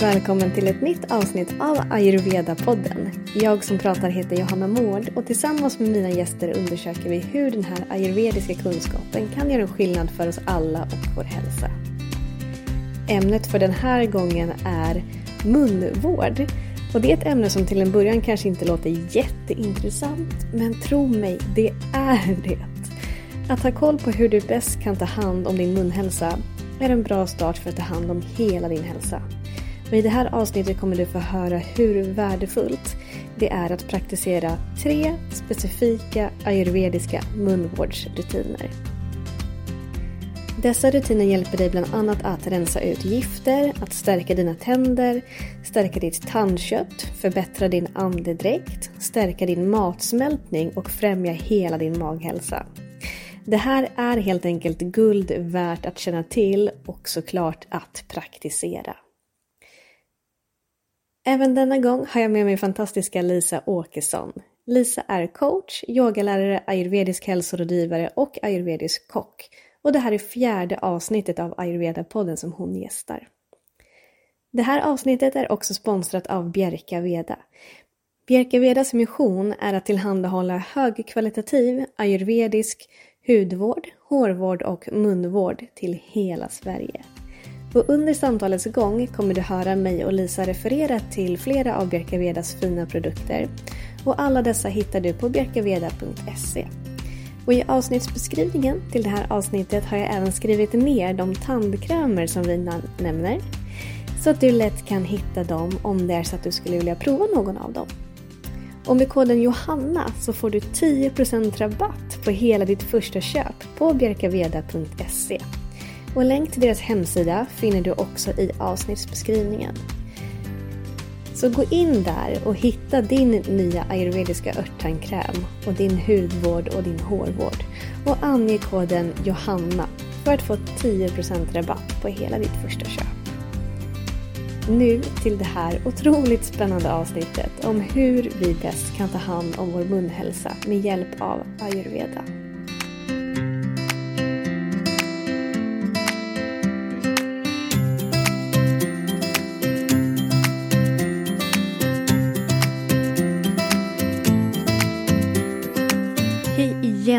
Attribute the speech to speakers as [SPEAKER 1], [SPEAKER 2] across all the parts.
[SPEAKER 1] välkommen till ett nytt avsnitt av Ayurveda-podden. Jag som pratar heter Johanna Mård och tillsammans med mina gäster undersöker vi hur den här ayurvediska kunskapen kan göra en skillnad för oss alla och vår hälsa. Ämnet för den här gången är munvård. Och det är ett ämne som till en början kanske inte låter jätteintressant, men tro mig, det är det. Att ha koll på hur du bäst kan ta hand om din munhälsa är en bra start för att ta hand om hela din hälsa. Och I det här avsnittet kommer du få höra hur värdefullt det är att praktisera tre specifika ayurvediska munvårdsrutiner. Dessa rutiner hjälper dig bland annat att rensa ut gifter, att stärka dina tänder, stärka ditt tandkött, förbättra din andedräkt, stärka din matsmältning och främja hela din maghälsa. Det här är helt enkelt guld värt att känna till och såklart att praktisera. Även denna gång har jag med mig fantastiska Lisa Åkesson. Lisa är coach, yogalärare, ayurvedisk hälsorådgivare och ayurvedisk kock. Och det här är fjärde avsnittet av Ayurveda-podden som hon gästar. Det här avsnittet är också sponsrat av Bjerka Veda. Bjerka Vedas mission är att tillhandahålla högkvalitativ ayurvedisk hudvård, hårvård och munvård till hela Sverige. Och under samtalets gång kommer du höra mig och Lisa referera till flera av Bjerkavedas fina produkter och alla dessa hittar du på bjerkaveda.se. Och i avsnittsbeskrivningen till det här avsnittet har jag även skrivit ner de tandkrämer som vi nämner så att du lätt kan hitta dem om det är så att du skulle vilja prova någon av dem. Och med koden Johanna så får du 10% rabatt på hela ditt första köp på bjerkaveda.se. Och länk till deras hemsida finner du också i avsnittsbeskrivningen. Så gå in där och hitta din nya ayurvediska örttandkräm och din hudvård och din hårvård. Och ange koden Johanna för att få 10% rabatt på hela ditt första köp. Nu till det här otroligt spännande avsnittet om hur vi bäst kan ta hand om vår munhälsa med hjälp av ayurveda.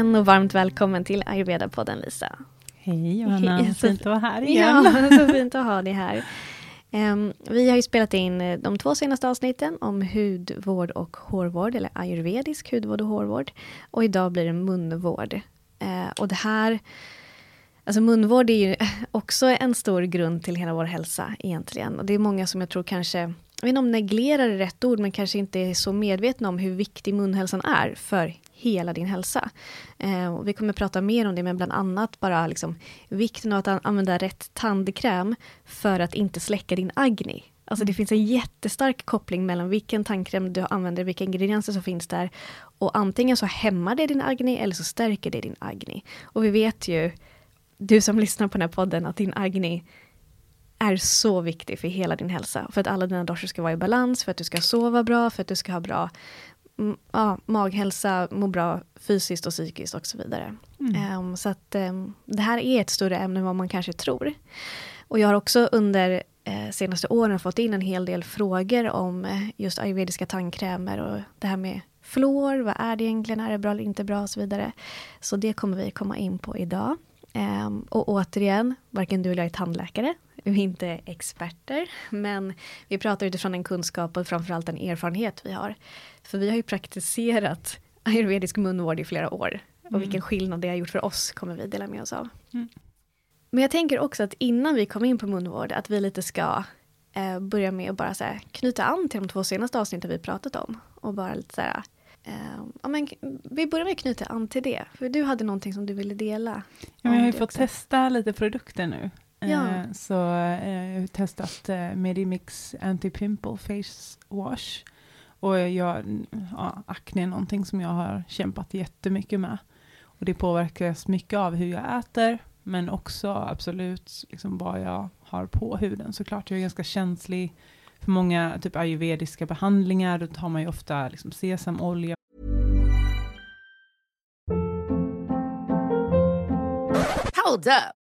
[SPEAKER 1] Igen och varmt välkommen till Ayurveda-podden Lisa.
[SPEAKER 2] Hej Johanna, Hej, fint att vara här igen.
[SPEAKER 1] Ja, så fint att ha dig här. Um, vi har ju spelat in eh, de två senaste avsnitten om hudvård och hårvård, eller ayurvedisk hudvård och hårvård. Och idag blir det munvård. Uh, och det här, alltså munvård är ju också en stor grund till hela vår hälsa egentligen. Och det är många som jag tror kanske, jag vet inte om neglerar är rätt ord, men kanske inte är så medvetna om hur viktig munhälsan är för hela din hälsa. Eh, och vi kommer prata mer om det, men bland annat bara liksom, vikten av att använda rätt tandkräm för att inte släcka din agni. Alltså det mm. finns en jättestark koppling mellan vilken tandkräm du använder, vilka ingredienser som finns där. Och antingen så hämmar det din agni eller så stärker det din agni. Och vi vet ju, du som lyssnar på den här podden, att din agni är så viktig för hela din hälsa. För att alla dina doshor ska vara i balans, för att du ska sova bra, för att du ska ha bra ja, maghälsa, må bra fysiskt och psykiskt och så vidare. Mm. Um, så att um, det här är ett större ämne än vad man kanske tror. Och jag har också under eh, senaste åren fått in en hel del frågor om eh, just ayurvediska tandkrämer och det här med fluor, vad är det egentligen, är det bra eller inte bra och så vidare. Så det kommer vi komma in på idag. Um, och återigen, varken du eller jag är tandläkare, vi är inte experter, men vi pratar utifrån en kunskap och framförallt en erfarenhet vi har. För vi har ju praktiserat ayurvedisk munvård i flera år. Mm. Och vilken skillnad det har gjort för oss kommer vi dela med oss av. Mm. Men jag tänker också att innan vi kommer in på munvård, att vi lite ska eh, börja med att bara så här, knyta an till de två senaste avsnitten vi pratat om. Och bara lite så här, eh, ja, men, vi börjar med att knyta an till det. För du hade någonting som du ville dela.
[SPEAKER 2] Ja, jag har ju fått också. testa lite produkter nu. Ja. Eh, så eh, jag har testat eh, Medimix Anti-Pimple Face Wash. Och jag, ja, akne är någonting som jag har kämpat jättemycket med. Och det påverkas mycket av hur jag äter, men också absolut liksom vad jag har på huden. Såklart, jag är ganska känslig för många typ ayurvediska behandlingar. Då tar man ju ofta liksom sesamolja.
[SPEAKER 3] Hold up.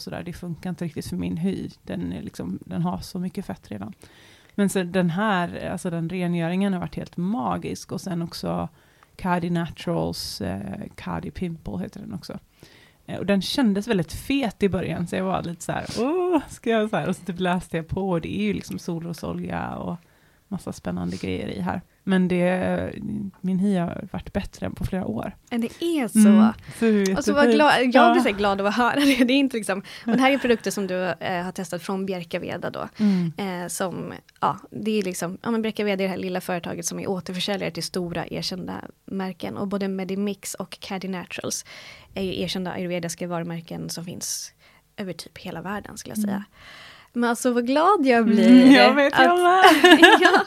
[SPEAKER 2] och sådär. Det funkar inte riktigt för min hy. Den, är liksom, den har så mycket fett redan. Men så den här, alltså den rengöringen har varit helt magisk. Och sen också Cardi Naturals, eh, Cardi Pimple heter den också. Eh, och den kändes väldigt fet i början, så jag var lite så här, åh, ska jag så här? Och så typ läste jag på, och det är ju liksom solrosolja och massa spännande grejer i här. Men det, min hy har varit bättre än på flera år.
[SPEAKER 1] Men det är så. Mm, så alltså, vad glad, jag blir så glad av att höra det. det är inte liksom, och det här är produkter som du eh, har testat från Bjerkaveda då. Mm. Eh, som, ja, det är liksom, ja men är det här lilla företaget som är återförsäljare till stora erkända märken. Och både Medimix och Caddy Naturals är ju erkända ayurvediska varumärken som finns över typ hela världen skulle jag säga. Mm. Men alltså vad glad jag blir.
[SPEAKER 2] Mm, jag vet jag med.
[SPEAKER 1] ja,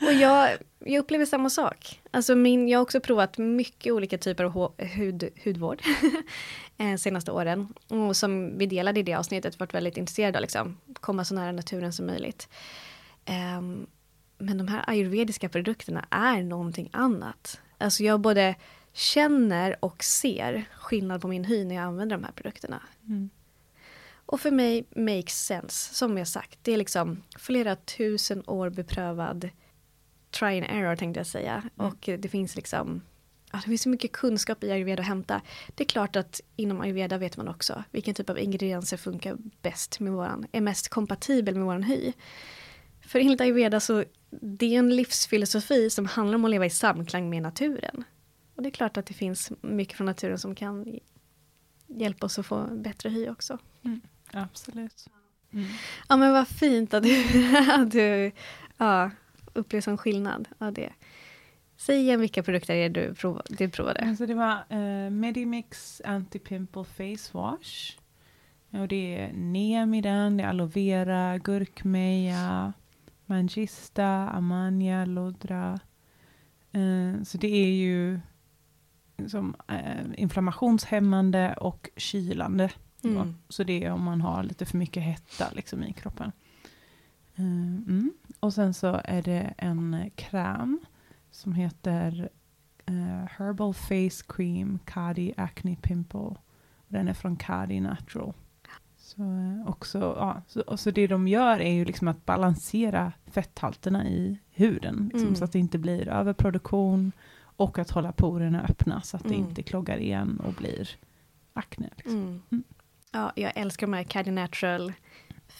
[SPEAKER 1] och jag, jag upplever samma sak. Alltså min, jag har också provat mycket olika typer av hud, hudvård eh, senaste åren. Och som vi delade i det avsnittet varit väldigt intresserade av liksom, komma så nära naturen som möjligt. Um, men de här ayurvediska produkterna är någonting annat. Alltså jag både känner och ser skillnad på min hy när jag använder de här produkterna. Mm. Och för mig makes sense, som jag sagt. Det är liksom flera tusen år beprövad try and error tänkte jag säga. Mm. Och det finns liksom Ja, det finns så mycket kunskap i ayurveda att hämta. Det är klart att inom ayurveda vet man också vilken typ av ingredienser funkar bäst med våran, är mest kompatibel med våran hy. För enligt ayurveda så det är en livsfilosofi som handlar om att leva i samklang med naturen. Och det är klart att det finns mycket från naturen som kan hjälpa oss att få bättre hy också.
[SPEAKER 2] Mm. Absolut. Mm.
[SPEAKER 1] Ja men vad fint att du, att du ja, upplever som skillnad av det. Säg igen vilka produkter är du, prov, du provade.
[SPEAKER 2] Alltså det var uh, Medimix Anti-Pimple Face Wash. Och det är neem i den, det är aloe vera, gurkmeja, mangista, amania, lodra. Uh, så det är ju som, uh, inflammationshämmande och kylande. Mm. Så det är om man har lite för mycket hetta liksom, i kroppen. Uh, mm. Och sen så är det en kräm som heter uh, Herbal Face Cream Cardi Acne Pimple. Den är från Cardi Natural. Så, uh, också, ja, så, och så det de gör är ju liksom att balansera fetthalterna i huden. Liksom, mm. Så att det inte blir överproduktion och att hålla porerna öppna så att mm. det inte kloggar igen och blir akne. Liksom. Mm. mm.
[SPEAKER 1] Ja, jag älskar de här Caddy Natural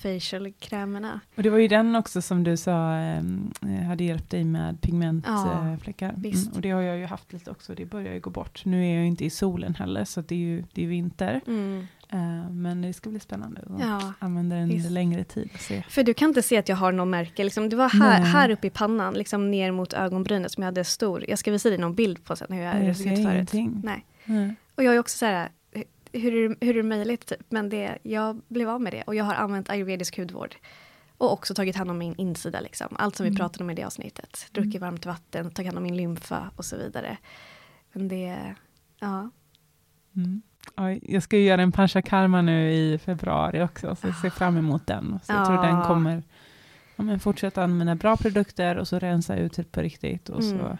[SPEAKER 1] facial-krämerna.
[SPEAKER 2] Och det var ju den också som du sa ehm, eh, hade hjälpt dig med pigmentfläckar. Ja, mm, och det har jag ju haft lite också, det börjar ju gå bort. Nu är jag inte i solen heller, så det är ju det är vinter. Mm. Uh, men det ska bli spännande att ja, använda den visst. längre tid. Se.
[SPEAKER 1] För du kan inte se att jag har något märke. Liksom, det var här, här uppe i pannan, liksom ner mot ögonbrynet som jag hade stor. Jag ska visa dig någon bild på sen hur jag har sett förut. Nej. Mm. Och jag är också så här, hur är, hur är det möjligt? Typ? Men det, jag blev av med det och jag har använt ayurvedisk hudvård. Och också tagit hand om min insida, liksom. allt som mm. vi pratade om i det avsnittet. Druckit mm. varmt vatten, tagit hand om min lymfa och så vidare. Men det, ja.
[SPEAKER 2] Mm. Jag ska ju göra en panchakarma nu i februari också, så jag ser fram emot den. Så jag tror den kommer ja, men fortsätta använda bra produkter och så rensa ut det på riktigt. Och så mm.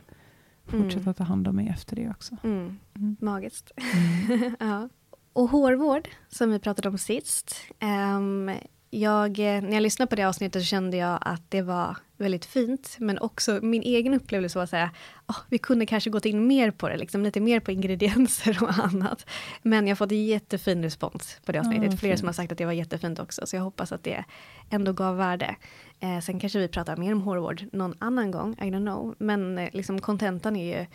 [SPEAKER 2] fortsätta mm. ta hand om mig efter det också.
[SPEAKER 1] Magiskt. ja. Och hårvård, som vi pratade om sist. Um, jag, när jag lyssnade på det avsnittet så kände jag att det var väldigt fint. Men också min egen upplevelse var att säga, oh, vi kunde kanske gått in mer på det, liksom, lite mer på ingredienser och annat. Men jag har fått jättefin respons på det avsnittet. Oh, Flera som har sagt att det var jättefint också. Så jag hoppas att det ändå gav värde. Eh, sen kanske vi pratar mer om hårvård någon annan gång, I don't know. Men eh, liksom kontentan är ju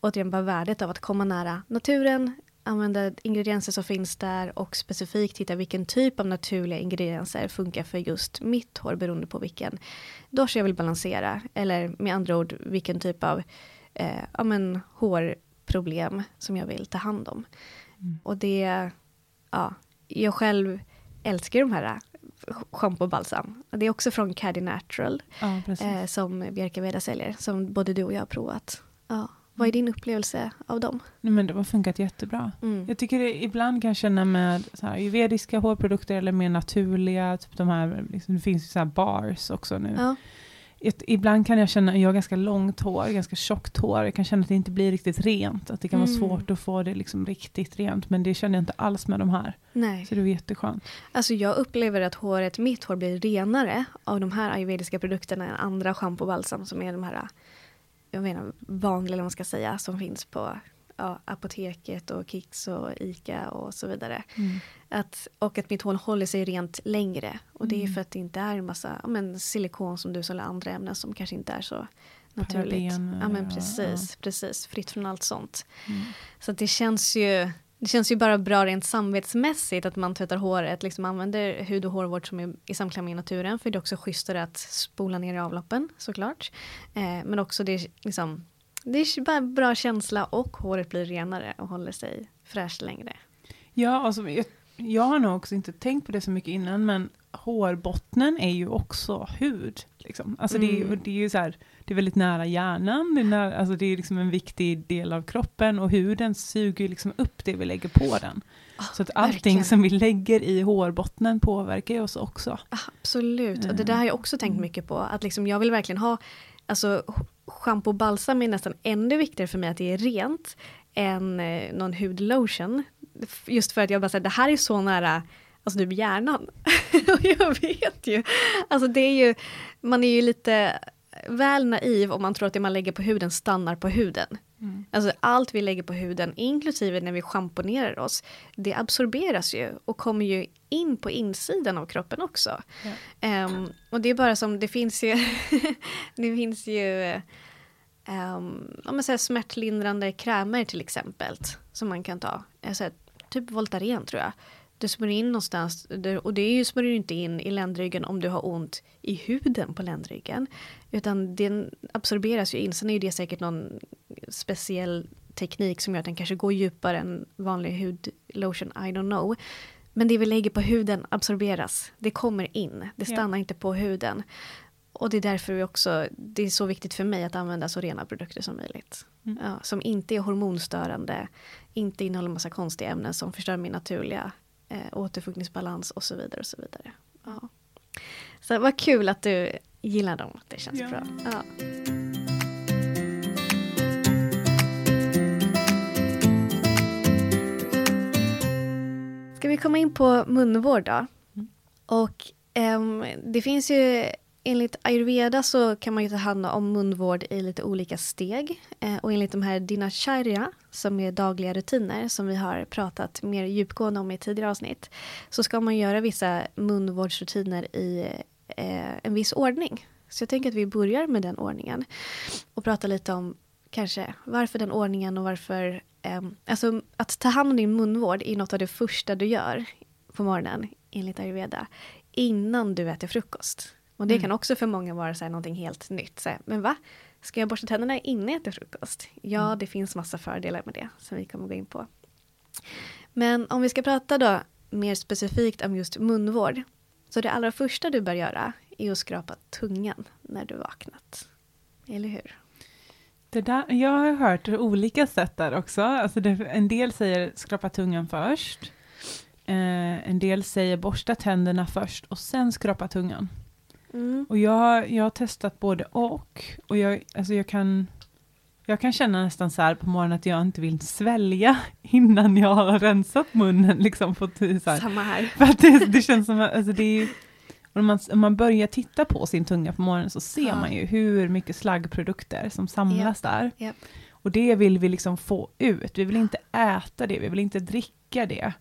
[SPEAKER 1] återigen bara värdet av att komma nära naturen, använda ingredienser som finns där och specifikt hitta vilken typ av naturliga ingredienser funkar för just mitt hår beroende på vilken dosha jag vill balansera. Eller med andra ord vilken typ av eh, ja, men, hårproblem som jag vill ta hand om. Mm. Och det, ja, jag själv älskar de här schampo och balsam. Det är också från Caddy Natural.
[SPEAKER 2] Ja,
[SPEAKER 1] eh, som Bjärka säljer. Som både du och jag har provat. Ja. Vad är din upplevelse av dem?
[SPEAKER 2] Nej, men de har funkat jättebra. Mm. Jag tycker det, ibland kan jag känna med så här, ayurvediska hårprodukter eller mer naturliga, typ de här, liksom, det finns ju så här bars också nu. Ja. Ett, ibland kan jag känna, jag har ganska långt hår, ganska tjockt hår, jag kan känna att det inte blir riktigt rent, att det kan mm. vara svårt att få det liksom riktigt rent, men det känner jag inte alls med de här.
[SPEAKER 1] Nej.
[SPEAKER 2] Så det var jätteskönt.
[SPEAKER 1] Alltså jag upplever att håret, mitt hår blir renare av de här ayurvediska produkterna än andra schampo och balsam som är de här jag menar, vanliga, eller man ska säga, som finns på ja, apoteket och Kicks och Ica och så vidare. Mm. Att, och att mitt hår håller sig rent längre. Och det är mm. för att det inte är en massa ja, men, silikon som du eller andra ämnen som kanske inte är så naturligt.
[SPEAKER 2] Paraben,
[SPEAKER 1] ja men precis, ja. precis, fritt från allt sånt. Mm. Så det känns ju det känns ju bara bra rent samvetsmässigt att man tvättar håret, liksom använder hud och hårvård som är i samklang med naturen. För det är också schysstare att spola ner i avloppen såklart. Eh, men också det är liksom, det är bara bra känsla och håret blir renare och håller sig fräscht längre.
[SPEAKER 2] Ja, alltså, jag, jag har nog också inte tänkt på det så mycket innan, men hårbottnen är ju också hud. Liksom. Alltså mm. det, är, mm. det är ju så här, det är väldigt nära hjärnan, det är, nära, alltså det är liksom en viktig del av kroppen och huden suger liksom upp det vi lägger på den. Oh, så att allting verkligen. som vi lägger i hårbottnen påverkar ju oss också.
[SPEAKER 1] Absolut, och det där har jag också tänkt mm. mycket på, att liksom jag vill verkligen ha, alltså schampo och balsam är nästan ännu viktigare för mig att det är rent än eh, någon hudlotion. Just för att jag bara säger, det här är så nära alltså typ hjärnan. och jag vet ju, alltså det är ju, man är ju lite väl naiv om man tror att det man lägger på huden stannar på huden. Mm. Alltså allt vi lägger på huden, inklusive när vi schamponerar oss, det absorberas ju och kommer ju in på insidan av kroppen också. Ja. Um, och det är bara som, det finns ju, det finns ju um, om man säger smärtlindrande krämer till exempel, som man kan ta. Alltså, typ Voltaren tror jag du smörjer in någonstans och det är ju smörjer du inte in i ländryggen om du har ont i huden på ländryggen. Utan den absorberas ju in. Sen är det säkert någon speciell teknik som gör att den kanske går djupare än vanlig hudlotion, I don't know. Men det vi lägger på huden absorberas. Det kommer in, det stannar ja. inte på huden. Och det är därför vi också, det är så viktigt för mig att använda så rena produkter som möjligt. Mm. Ja, som inte är hormonstörande, inte innehåller massa konstiga ämnen som förstör min naturliga eh, återfuktningsbalans och så vidare. och Så vidare. Ja. Så vad kul att du gillar dem, det känns ja. bra. Ja. Ska vi komma in på munvård då? Mm. Och um, det finns ju enligt ayurveda så kan man ju ta hand om munvård i lite olika steg. Eh, och enligt de här dinacharya, som är dagliga rutiner, som vi har pratat mer djupgående om i tidigare avsnitt, så ska man göra vissa munvårdsrutiner i eh, en viss ordning. Så jag tänker att vi börjar med den ordningen. Och pratar lite om kanske varför den ordningen och varför... Eh, alltså att ta hand om din munvård är något av det första du gör på morgonen, enligt ayurveda, innan du äter frukost. Och det mm. kan också för många vara så här någonting helt nytt. Så här, men va? Ska jag borsta tänderna innan jag äter frukost? Ja, mm. det finns massa fördelar med det som vi kommer gå in på. Men om vi ska prata då mer specifikt om just munvård. Så det allra första du bör göra är att skrapa tungan när du vaknat. Eller hur?
[SPEAKER 2] Det där, jag har hört olika sätt där också. Alltså det, en del säger skrapa tungan först. Eh, en del säger borsta tänderna först och sen skrapa tungan. Mm. Och jag, jag har testat både och. Och jag, alltså jag, kan, jag kan känna nästan så här på morgonen att jag inte vill svälja innan jag har rensat munnen. Liksom, på, så här.
[SPEAKER 1] Samma här.
[SPEAKER 2] För att det, det känns som att alltså det är, om man, om man börjar titta på sin tunga på morgonen så ser ja. man ju hur mycket slaggprodukter som samlas yep. där.
[SPEAKER 1] Yep.
[SPEAKER 2] Och det vill vi liksom få ut. Vi vill inte äta det, vi vill inte dricka det.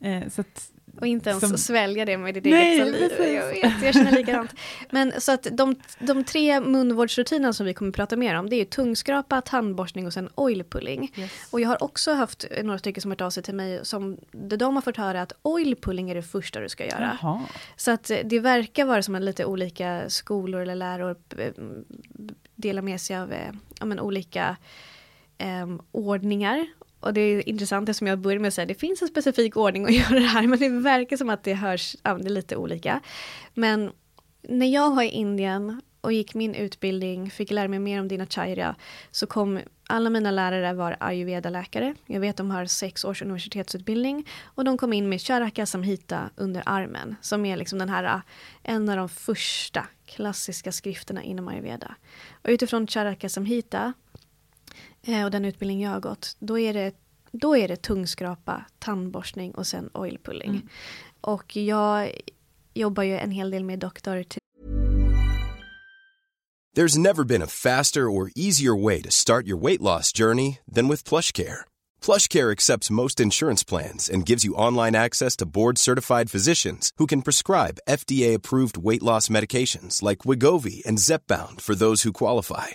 [SPEAKER 2] Eh, så att
[SPEAKER 1] och inte ens som... svälja det med ditt Nej, eget saliv. Jag vet, jag känner likadant. Men så att de, de tre munvårdsrutinerna som vi kommer prata mer om, det är tungskrapa, tandborstning och sen oil pulling. Yes. Och jag har också haft några stycken som har hört av sig till mig som de har fått höra att oil pulling är det första du ska göra.
[SPEAKER 2] Jaha.
[SPEAKER 1] Så att det verkar vara som att lite olika skolor eller läror eh, delar med sig av eh, ja, men, olika eh, ordningar och det är intressant eftersom jag började med att säga det finns en specifik ordning att göra det här men det verkar som att det hörs, ja, det är lite olika. Men när jag var i Indien och gick min utbildning, fick lära mig mer om dinacharya, så kom alla mina lärare var ayurveda-läkare. Jag vet de har sex års universitetsutbildning och de kom in med Charaka Samhita under armen, som är liksom den här, en av de första klassiska skrifterna inom ayurveda. Och utifrån Charaka Samhita och den utbildning jag har gått, då är det, då är det tungskrapa, tandborstning och sen oil pulling. Mm. Och jag jobbar ju en hel del med doktor
[SPEAKER 4] There's never been a faster or easier way to start your weight loss journey than with PlushCare. PlushCare accepts most insurance plans and gives you online access to board-certified physicians who can prescribe FDA-approved weight loss medications like Wigovi and Zepbound for those who qualify.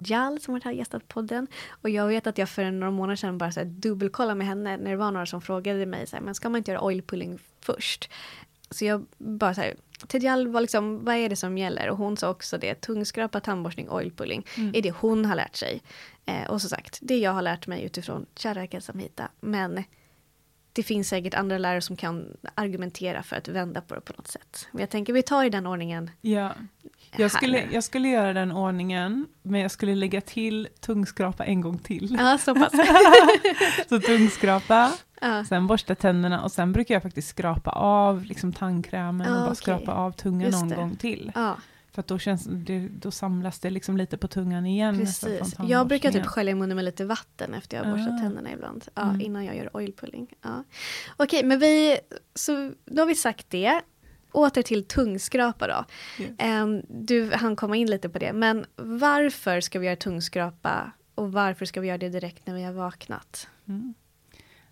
[SPEAKER 1] Jal som har gästat podden. Och jag vet att jag för några månader sedan bara så här dubbelkollade med henne när det var några som frågade mig så här, men ska man inte göra oil pulling först? Så jag bara så här, Tedjal var liksom, vad är det som gäller? Och hon sa också det, tungskrapa, tandborstning, oil pulling, mm. är det hon har lärt sig. Eh, och som sagt, det jag har lärt mig utifrån Charaka Samhita. Men det finns säkert andra lärare som kan argumentera för att vända på det på något sätt. Men jag tänker vi tar i den ordningen.
[SPEAKER 2] Ja, jag skulle, jag skulle göra den ordningen, men jag skulle lägga till tungskrapa en gång till.
[SPEAKER 1] Ja, så pass.
[SPEAKER 2] så tungskrapa, ja. sen borsta tänderna och sen brukar jag faktiskt skrapa av liksom tandkrämen ja, och bara okay. skrapa av tungan någon gång till. Ja. För att då, känns det, då samlas det liksom lite på tungan igen.
[SPEAKER 1] Precis. Jag brukar typ skölja munnen med lite vatten efter jag har borstat ah. tänderna ibland. Ja, mm. Innan jag gör oil pulling. Ja. Okej, men vi, så då har vi sagt det. Åter till tungskrapa då. Yes. Um, du han komma in lite på det. Men varför ska vi göra tungskrapa och varför ska vi göra det direkt när vi har vaknat? Mm.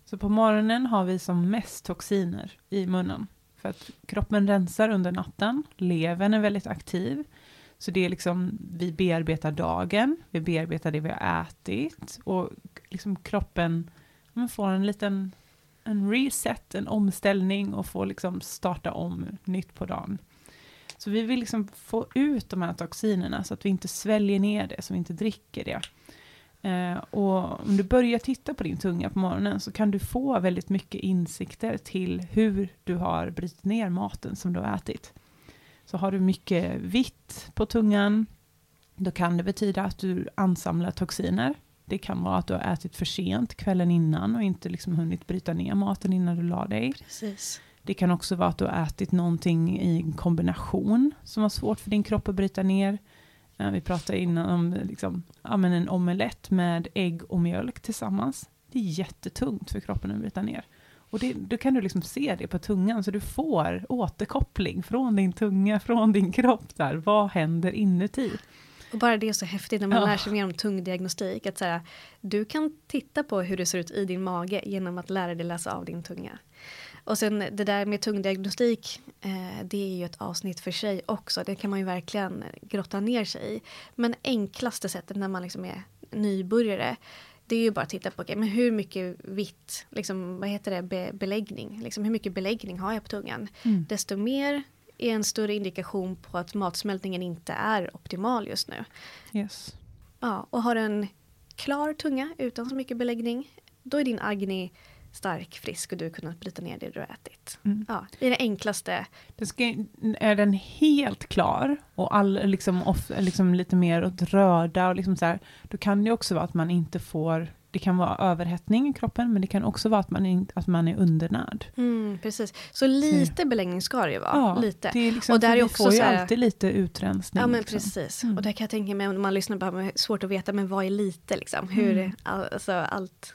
[SPEAKER 2] Så på morgonen har vi som mest toxiner i munnen. För att kroppen rensar under natten, levern är väldigt aktiv. Så det är liksom, vi bearbetar dagen, vi bearbetar det vi har ätit och liksom kroppen man får en liten en reset, en omställning och får liksom starta om nytt på dagen. Så vi vill liksom få ut de här toxinerna så att vi inte sväljer ner det, så vi inte dricker det. Eh, och om du börjar titta på din tunga på morgonen så kan du få väldigt mycket insikter till hur du har brutit ner maten som du har ätit. Så har du mycket vitt på tungan, då kan det betyda att du ansamlar toxiner. Det kan vara att du har ätit för sent kvällen innan och inte liksom hunnit bryta ner maten innan du la dig.
[SPEAKER 1] Precis.
[SPEAKER 2] Det kan också vara att du har ätit någonting i en kombination som var svårt för din kropp att bryta ner. Vi pratade innan om liksom, ja, men en omelett med ägg och mjölk tillsammans. Det är jättetungt för kroppen att bryta ner. Och det, då kan du liksom se det på tungan, så du får återkoppling från din tunga, från din kropp. Där. Vad händer inuti?
[SPEAKER 1] Och bara det är så häftigt när man ja. lär sig mer om tungdiagnostik. Att så här, du kan titta på hur det ser ut i din mage genom att lära dig läsa av din tunga. Och sen det där med tungdiagnostik, eh, det är ju ett avsnitt för sig också. Det kan man ju verkligen grotta ner sig i. Men enklaste sättet när man liksom är nybörjare, det är ju bara att titta på okay, men hur mycket vitt, liksom, vad heter det, Be beläggning. Liksom, hur mycket beläggning har jag på tungan? Mm. Desto mer är en större indikation på att matsmältningen inte är optimal just nu.
[SPEAKER 2] Yes.
[SPEAKER 1] Ja, och har du en klar tunga utan så mycket beläggning, då är din agni stark, frisk och du har kunnat bryta ner det du har ätit. Mm. Ja, det är det enklaste.
[SPEAKER 2] Det ska, är den helt klar och all, liksom, off, liksom lite mer åt röda och liksom så här, då kan det också vara att man inte får det kan vara överhettning i kroppen, men det kan också vara att man är, att man är undernärd.
[SPEAKER 1] Mm, precis. Så lite beläggning ska det ju vara.
[SPEAKER 2] Ja,
[SPEAKER 1] lite.
[SPEAKER 2] Det är liksom,
[SPEAKER 1] Och där är också
[SPEAKER 2] får ju
[SPEAKER 1] här-
[SPEAKER 2] alltid lite utrensning.
[SPEAKER 1] Ja men
[SPEAKER 2] liksom.
[SPEAKER 1] precis.
[SPEAKER 2] Mm.
[SPEAKER 1] Och där kan jag tänka mig om man lyssnar på det svårt att veta men vad är lite liksom. Hur,
[SPEAKER 2] Mm.
[SPEAKER 1] all, alltså allt.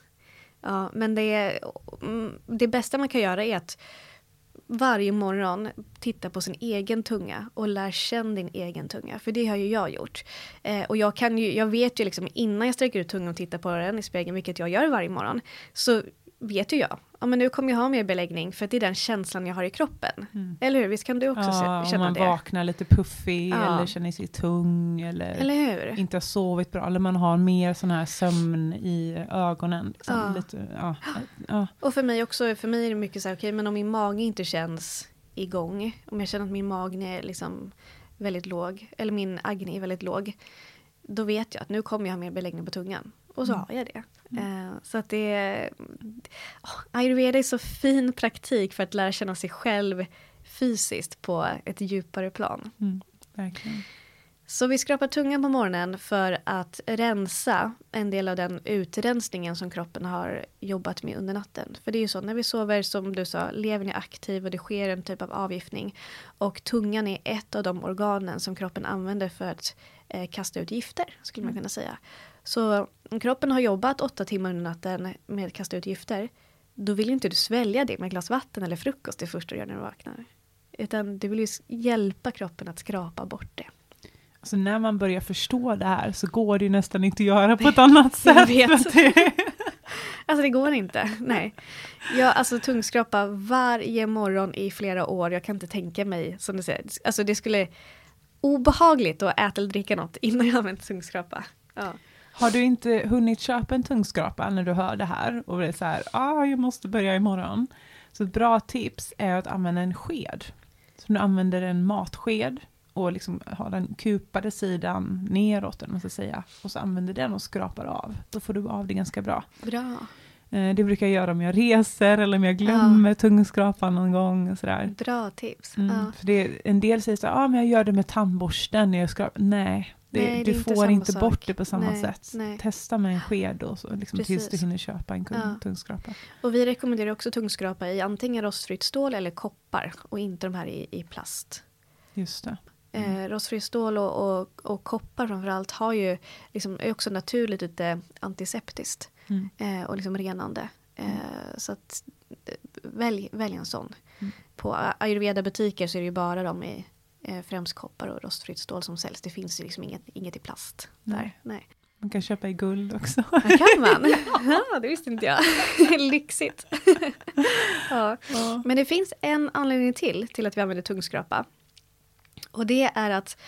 [SPEAKER 1] Ja men det, mm, det bästa man kan göra är att varje morgon titta på sin egen tunga och lär känna din egen tunga. För det har ju jag gjort. Eh, och jag, kan ju, jag vet ju liksom innan jag sträcker ut tungan och tittar på den i spegeln, vilket jag gör varje morgon, så vet ju jag, ja men nu kommer jag ha mer beläggning för att det är den känslan jag har i kroppen.
[SPEAKER 2] Mm.
[SPEAKER 1] Eller hur? Visst kan du också
[SPEAKER 2] Ja, om
[SPEAKER 1] känna
[SPEAKER 2] man
[SPEAKER 1] det?
[SPEAKER 2] vaknar lite puffig
[SPEAKER 1] Ja.
[SPEAKER 2] eller känner sig tung eller,
[SPEAKER 1] Eller
[SPEAKER 2] inte har sovit bra eller man har mer sån här sömn i ögonen. Liksom,
[SPEAKER 1] Ja.
[SPEAKER 2] lite, ja.
[SPEAKER 1] Och för mig också, för mig är det mycket så här, okej men om min mage inte känns igång, om jag känner att min mage är liksom väldigt låg, eller min agni är väldigt låg, då vet jag att nu kommer jag ha mer beläggning på tungan. Och så
[SPEAKER 2] Mm.
[SPEAKER 1] har jag det. Eh, så att det är... Ayurveda är så fin praktik för att lära känna sig själv fysiskt på ett djupare plan.
[SPEAKER 2] Mm, verkligen.
[SPEAKER 1] Så vi skrapar tungan på morgonen för att rensa en del av den utrensningen som kroppen har jobbat med under natten. För det är ju så, när vi sover, som du sa, levern är aktiv och det sker en typ av avgiftning. Och tungan är ett av de organen som kroppen använder för att eh, kasta ut gifter, skulle man kunna säga. Så om kroppen har jobbat åtta timmar under natten med att kasta ut gifter, då vill inte du svälja det med ett glas vatten eller frukost det första du gör när du vaknar. Utan du vill ju hjälpa kroppen att skrapa bort det.
[SPEAKER 2] Alltså när man börjar förstå det här så går det ju nästan inte att göra på ett annat sätt.
[SPEAKER 1] Alltså det går inte. Nej. Jag alltså tungskrapa varje morgon i flera år. Jag kan inte tänka mig, som du säger, alltså det skulle obehagligt att äta eller dricka något innan jag använt tungskrapa. Ja.
[SPEAKER 2] Har du inte hunnit köpa en tungskrapa när du hör det här och det är så här, ah, jag måste börja imorgon. Så ett bra tips är att använda en sked. Så du använder en matsked och liksom har den kupade sidan neråt, eller man ska säga. Och så använder den och skrapar av. Då får du av det ganska bra.
[SPEAKER 1] Bra.
[SPEAKER 2] Eh, Det brukar jag göra om jag reser eller om jag glömmer tungskrapan någon gång. Och sådär.
[SPEAKER 1] Bra tips.
[SPEAKER 2] Mm,
[SPEAKER 1] Ja.
[SPEAKER 2] för det, en del säger så ah, men jag gör det med tandborsten när jag skrapar. Nej, det,
[SPEAKER 1] Nej,
[SPEAKER 2] du får inte
[SPEAKER 1] sak.
[SPEAKER 2] bort det på samma
[SPEAKER 1] Nej,
[SPEAKER 2] sätt.
[SPEAKER 1] nej.
[SPEAKER 2] Testa med en sked och så, liksom, tills du hinner köpa en
[SPEAKER 1] Ja.
[SPEAKER 2] tungskrapa.
[SPEAKER 1] Och vi rekommenderar också tungskrapa i antingen rostfritt stål eller koppar och inte de här i, i plast.
[SPEAKER 2] Just det.
[SPEAKER 1] Eh, rostfritt stål och, och, och koppar framförallt har ju liksom, är också naturligt lite antiseptiskt
[SPEAKER 2] Mm.
[SPEAKER 1] eh, och liksom renande. Eh, så att eh, välj, välj en sån.
[SPEAKER 2] Mm.
[SPEAKER 1] På ayurveda-butiker så är det ju bara de i eh, främst koppar och rostfritt stål som säljs. Det finns liksom inget, inget i plast där.
[SPEAKER 2] Nej.
[SPEAKER 1] Nej.
[SPEAKER 2] Man kan köpa i guld också.
[SPEAKER 1] Vad kan man? ja, det visste inte jag. Lyxigt. ja.
[SPEAKER 2] Ja.
[SPEAKER 1] Men det finns en anledning till till att vi använder tungskrapa. Och det är att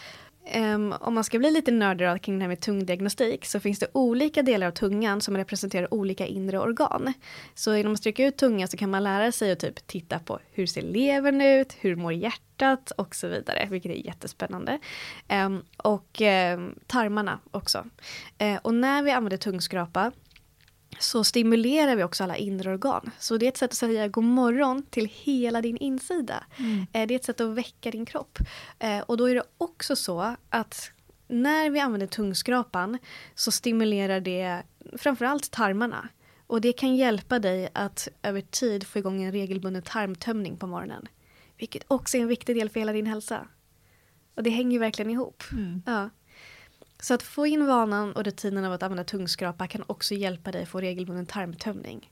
[SPEAKER 1] Um, om man ska bli lite nördig kring det här med tungdiagnostik så finns det olika delar av tungan som representerar olika inre organ. Så genom att sträcka ut tungan så kan man lära sig att typ titta på hur ser levern ut, hur mår hjärtat och så vidare, vilket är jättespännande. Um, och um, tarmarna också. Uh, och när vi använder tungskrapa så stimulerar vi också alla inre organ. Så det är ett sätt att säga god morgon till hela din insida.
[SPEAKER 2] Mm.
[SPEAKER 1] Eh, Det är ett sätt att väcka din kropp. Eh, Och då är det också så att när vi använder tungskrapan så stimulerar det framförallt tarmarna. Och det kan hjälpa dig att över tid få igång en regelbunden tarmtömning på morgonen. Vilket också är en viktig del för hela din hälsa. Och det hänger ju verkligen ihop.
[SPEAKER 2] Mm.
[SPEAKER 1] Ja. Så att få in vanan och rutinen av att använda tungskrapa kan också hjälpa dig få regelbunden tarmtömning.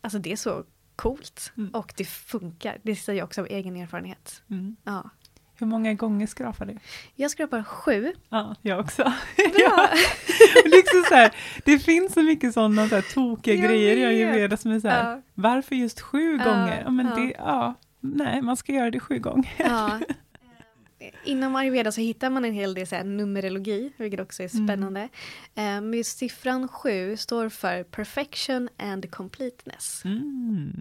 [SPEAKER 1] Alltså det är så coolt.
[SPEAKER 2] Mm.
[SPEAKER 1] Och det funkar. Det säger jag också av egen erfarenhet.
[SPEAKER 2] Mm.
[SPEAKER 1] Ja.
[SPEAKER 2] Hur många gånger skrapar du?
[SPEAKER 1] Jag skrapar sju.
[SPEAKER 2] Ja, jag också. Ja. liksom så här, det finns så mycket sådana så här, tokiga
[SPEAKER 1] Jag
[SPEAKER 2] grejer jag ju vet som är så här,
[SPEAKER 1] Ja.
[SPEAKER 2] varför just sju
[SPEAKER 1] Ja,
[SPEAKER 2] gånger? Ja, men. Det, ja, nej, man ska göra det sju gånger.
[SPEAKER 1] Ja. Inom ayurveda så hittar man en hel del så här numerologi, vilket också är
[SPEAKER 2] Mm.
[SPEAKER 1] spännande. Eh, Men just siffran sju står för perfection and completeness.
[SPEAKER 2] Mm.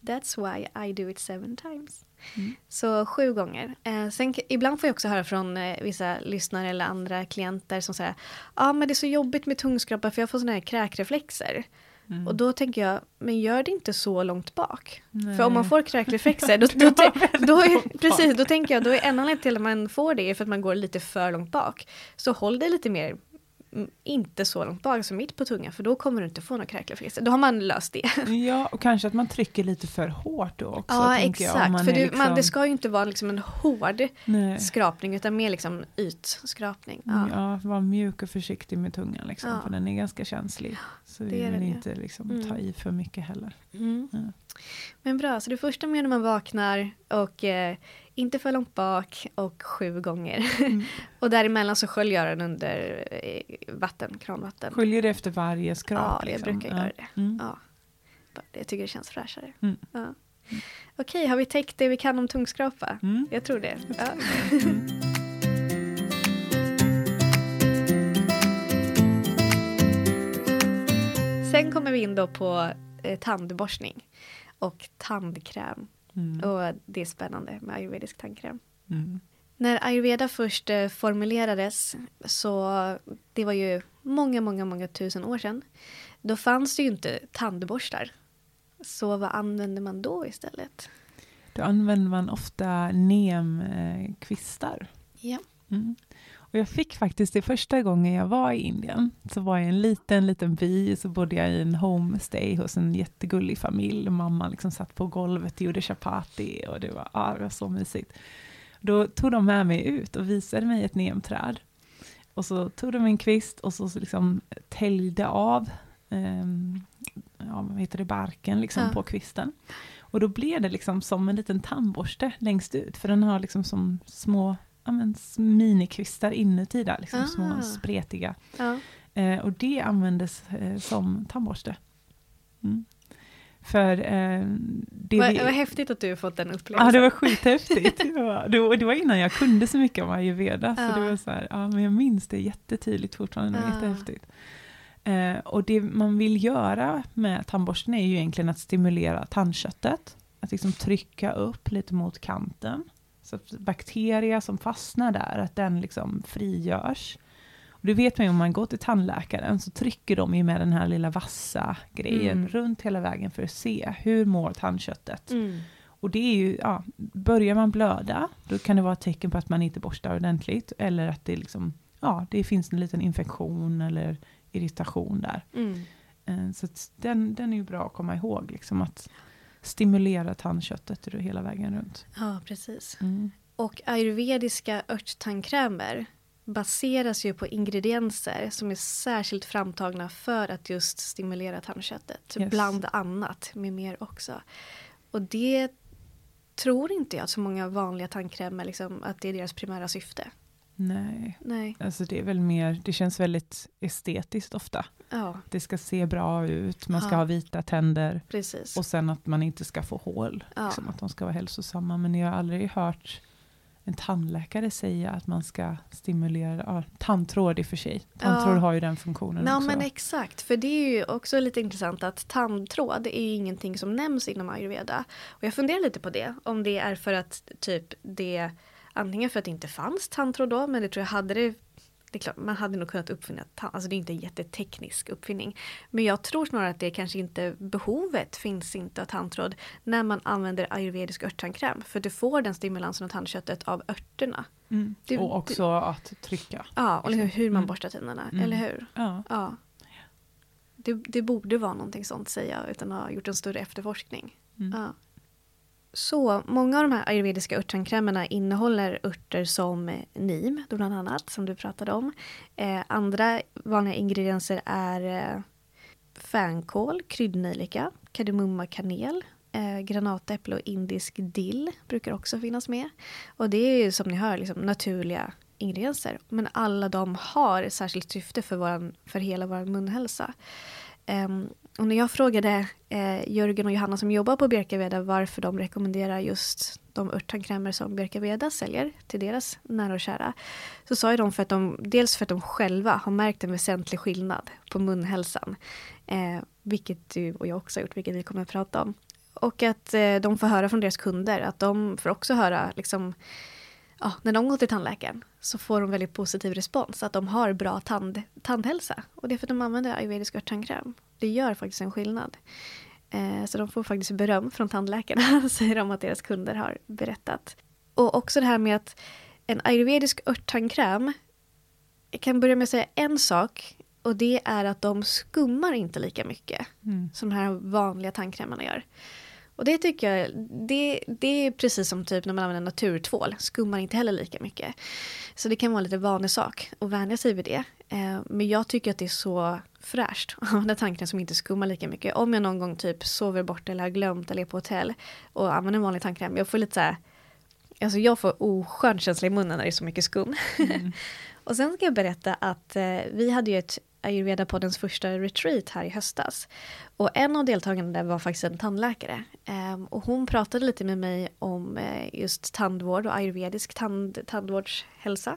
[SPEAKER 1] That's why I do it seven times.
[SPEAKER 2] Mm.
[SPEAKER 1] Så sju gånger. Eh, sen, ibland får jag också höra från eh, vissa lyssnare eller andra klienter som säger ja ah, men det är så jobbigt med tungskrapa för jag får såna här kräkreflexer.
[SPEAKER 2] Mm.
[SPEAKER 1] Och då tänker jag, men gör det inte så långt bak.
[SPEAKER 2] Nej.
[SPEAKER 1] För om man får kräkreflexer, då, då, då, då, är, precis, då tänker jag, då är en anledning till att man får det är för att man går lite för långt bak. Så håll dig lite mer inte så långt bak, alltså mitt på tungan, för då kommer du inte få några kräklarfrister. Då har man löst det.
[SPEAKER 2] Ja, och kanske att man trycker lite för hårt då också.
[SPEAKER 1] Ja,
[SPEAKER 2] jag,
[SPEAKER 1] exakt.
[SPEAKER 2] man
[SPEAKER 1] För det,
[SPEAKER 2] liksom...
[SPEAKER 1] man, det ska ju inte vara liksom en hård
[SPEAKER 2] Nej.
[SPEAKER 1] skrapning, utan mer liksom ytskrapning. Ja.
[SPEAKER 2] Ja, var mjuk och försiktig med tungan liksom,
[SPEAKER 1] Ja.
[SPEAKER 2] för den är ganska känslig. Så
[SPEAKER 1] det
[SPEAKER 2] vill
[SPEAKER 1] ju.
[SPEAKER 2] inte liksom,
[SPEAKER 1] Mm.
[SPEAKER 2] ta i för mycket heller.
[SPEAKER 1] Mm.
[SPEAKER 2] Ja.
[SPEAKER 1] Men bra, så det första man gör när man vaknar och eh, inte för långt bak och sju gånger.
[SPEAKER 2] Mm.
[SPEAKER 1] och däremellan så sköljer jag den under eh, vatten, kranvatten.
[SPEAKER 2] Sköljer det efter varje skrap?
[SPEAKER 1] Ja, jag
[SPEAKER 2] liksom?
[SPEAKER 1] brukar göra det.
[SPEAKER 2] Mm.
[SPEAKER 1] Ja. Jag tycker det känns fräschare.
[SPEAKER 2] Mm.
[SPEAKER 1] Ja. Okej, har vi täckt det vi kan om tungskrapa?
[SPEAKER 2] Mm.
[SPEAKER 1] Jag tror det. Ja. Sen kommer vi in då på eh, tandborstning och tandkräm.
[SPEAKER 2] Mm.
[SPEAKER 1] Och det är spännande med ayurvedisk tandkräm.
[SPEAKER 2] Mm.
[SPEAKER 1] När ayurveda först eh, formulerades, så det var ju många, många, många tusen år sedan. Då fanns det ju inte tandborstar. Så vad använde man då istället?
[SPEAKER 2] Då använder man ofta nemkvistar.
[SPEAKER 1] Ja.
[SPEAKER 2] Mm. Och jag fick faktiskt det första gången jag var i Indien, så var jag i en liten, liten by, så bodde jag i en homestay hos en jättegullig familj. Mamma liksom satt på golvet och gjorde chapati och det var, ah, det var så mysigt. Då tog de med mig ut och visade mig ett nemträd. Och så tog de en kvist och så, liksom täljde av ehm, ja, vad heter det, barken liksom
[SPEAKER 1] Ja.
[SPEAKER 2] på kvisten. Och då blev det liksom som en liten tandborste längst ut, för den har liksom som små ja, men, minikvistar inuti där, liksom
[SPEAKER 1] Ah.
[SPEAKER 2] små spretiga.
[SPEAKER 1] ja.
[SPEAKER 2] Eh, och det användes eh, som tandborste. Mm. För eh, det
[SPEAKER 1] Vad,
[SPEAKER 2] vi-
[SPEAKER 1] vad häftigt att du fått den upplevelsen.
[SPEAKER 2] Ja, det var skithäftigt. Det var, det, var, det var innan jag kunde så mycket om ayurveda, så
[SPEAKER 1] Ja.
[SPEAKER 2] det var så här, ja, men jag minns det jättetydligt fortfarande, det var
[SPEAKER 1] Ja.
[SPEAKER 2] jättehäftigt. Eh, och det man vill göra med tandborsten är ju egentligen att stimulera tandköttet, att liksom trycka upp lite mot kanten, så att bakterier som fastnar där, att den liksom frigörs. Och det vet man ju om man går till tandläkaren, så trycker de ju med den här lilla vassa grejen
[SPEAKER 1] Mm.
[SPEAKER 2] runt hela vägen för att se hur mår tandköttet.
[SPEAKER 1] Mm.
[SPEAKER 2] Och det är ju, ja, börjar man blöda, då kan det vara ett tecken på att man inte borstar ordentligt, eller att det liksom, ja, det finns en liten infektion eller irritation där.
[SPEAKER 1] Mm.
[SPEAKER 2] Eh, Så den, den är ju bra att komma ihåg, liksom att stimulera tandköttet hela vägen runt.
[SPEAKER 1] Ja, precis.
[SPEAKER 2] Mm.
[SPEAKER 1] Och ayurvediska örttandkrämer baseras ju på ingredienser som är särskilt framtagna för att just stimulera tandköttet.
[SPEAKER 2] Yes.
[SPEAKER 1] Bland annat, med mer också. Och det tror inte jag att så många vanliga tandkrämer, liksom, att det är deras primära syfte.
[SPEAKER 2] Nej,
[SPEAKER 1] Nej.
[SPEAKER 2] alltså det är väl mer, det känns väldigt estetiskt ofta.
[SPEAKER 1] Ja,
[SPEAKER 2] Det ska se bra ut, man ska
[SPEAKER 1] Ja.
[SPEAKER 2] ha vita tänder
[SPEAKER 1] precis.
[SPEAKER 2] och sen att man inte ska få hål,
[SPEAKER 1] Ja.
[SPEAKER 2] liksom, att de ska vara hälsosamma. Men jag har aldrig hört en tandläkare säga att man ska stimulera, ja, tandtråd i och för sig. Tandtråd har ju den funktionen
[SPEAKER 1] Ja
[SPEAKER 2] också.
[SPEAKER 1] men exakt, för det är ju också lite intressant att tandtråd är ju ingenting som nämns inom ayurveda. Och jag funderar lite på det, om det är för att typ det, antingen för att det inte fanns tandtråd då, men det tror jag hade det det är klart, man hade nog kunnat uppfinna, tand- alltså det är inte en jätteteknisk uppfinning. Men jag tror snarare att det kanske inte, behovet finns inte av tandtråd när man använder ayurvedisk örttandkräm. För du får den stimulansen av tandköttet av örterna.
[SPEAKER 2] Mm.
[SPEAKER 1] Det-
[SPEAKER 2] och också att trycka.
[SPEAKER 1] Ja, och liksom hur man
[SPEAKER 2] Mm.
[SPEAKER 1] borstar tänderna,
[SPEAKER 2] Mm.
[SPEAKER 1] eller hur?
[SPEAKER 2] Ja.
[SPEAKER 1] Ja. Det, det borde vara någonting sånt säger jag utan att ha gjort en större efterforskning.
[SPEAKER 2] Mm.
[SPEAKER 1] Ja. Så många av de här ayurvediska örttandkrämerna innehåller örter som neem, nim, då bland annat, som du pratade om. Eh, andra vanliga ingredienser är eh, fänkål, kryddnejlika, kardemumma, kanel, eh, granatäpple och indisk dill brukar också finnas med. Och det är ju som ni hör liksom, naturliga ingredienser. Men alla de har ett särskilt syfte för, våran, för hela vår munhälsa. Ehm, och när jag frågade eh, Jörgen och Johanna som jobbar på Bjerkaveda varför de rekommenderar just de örttandkrämer som Bjerkaveda säljer till deras nära och kära. Så sa ju de för att de, dels för att de själva har märkt en väsentlig skillnad på munhälsan. Eh, vilket du och jag också har gjort, vilket vi kommer att prata om. Och att eh, de får höra från deras kunder att de får också höra liksom ja, när de går till tandläkaren så får de väldigt positiv respons. Att de har bra tand, tandhälsa. Och det är för att de använder ayurvedisk örttandkräm. Det gör faktiskt en skillnad. Eh, så de får faktiskt beröm från tandläkarna, säger de att deras kunder har berättat. Och också det här med att en ayurvedisk örttandkräm jag kan börja med att säga en sak. Och det är att de skummar inte lika mycket
[SPEAKER 2] Mm.
[SPEAKER 1] som de här vanliga tandkrämerna gör. Och det tycker jag, det, det är precis som typ när man använder naturtvål, skummar inte heller lika mycket. Så det kan vara lite vanlig sak att vänja sig vid det. Eh, men jag tycker att det är så fräscht att använda tandkräm som inte skummar lika mycket. Om jag någon gång typ sover bort eller har glömt eller är på hotell och använder en vanlig tandkräm, jag får lite så här, alltså jag får oskön känsla i munnen när det är så mycket skum.
[SPEAKER 2] Mm.
[SPEAKER 1] och sen ska jag berätta att eh, vi hade ju ett ayurveda-poddens första retreat här i höstas. Och en av deltagarna där var faktiskt en tandläkare. Ehm, och hon pratade lite med mig om eh, just tandvård och ayurvedisk tand, tandvårdshälsa.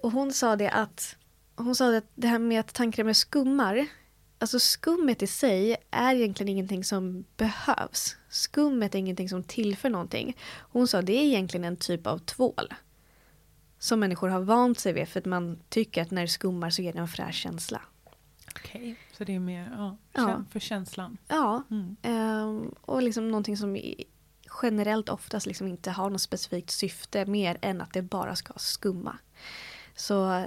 [SPEAKER 1] Och hon sa det att hon sa att det här med att tandkrämer skummar, alltså skummet i sig är egentligen ingenting som behövs. Skummet är ingenting som tillför någonting. Hon sa det är egentligen en typ av tvål. Som människor har vant sig vid för att man tycker att när det skummar så ger det en fräsch känsla.
[SPEAKER 2] Okej, så det är mer ja,
[SPEAKER 1] Ja.
[SPEAKER 2] för känslan.
[SPEAKER 1] Ja,
[SPEAKER 2] Mm.
[SPEAKER 1] ehm, och liksom någonting som generellt oftast liksom inte har något specifikt syfte mer än att det bara ska skumma. Så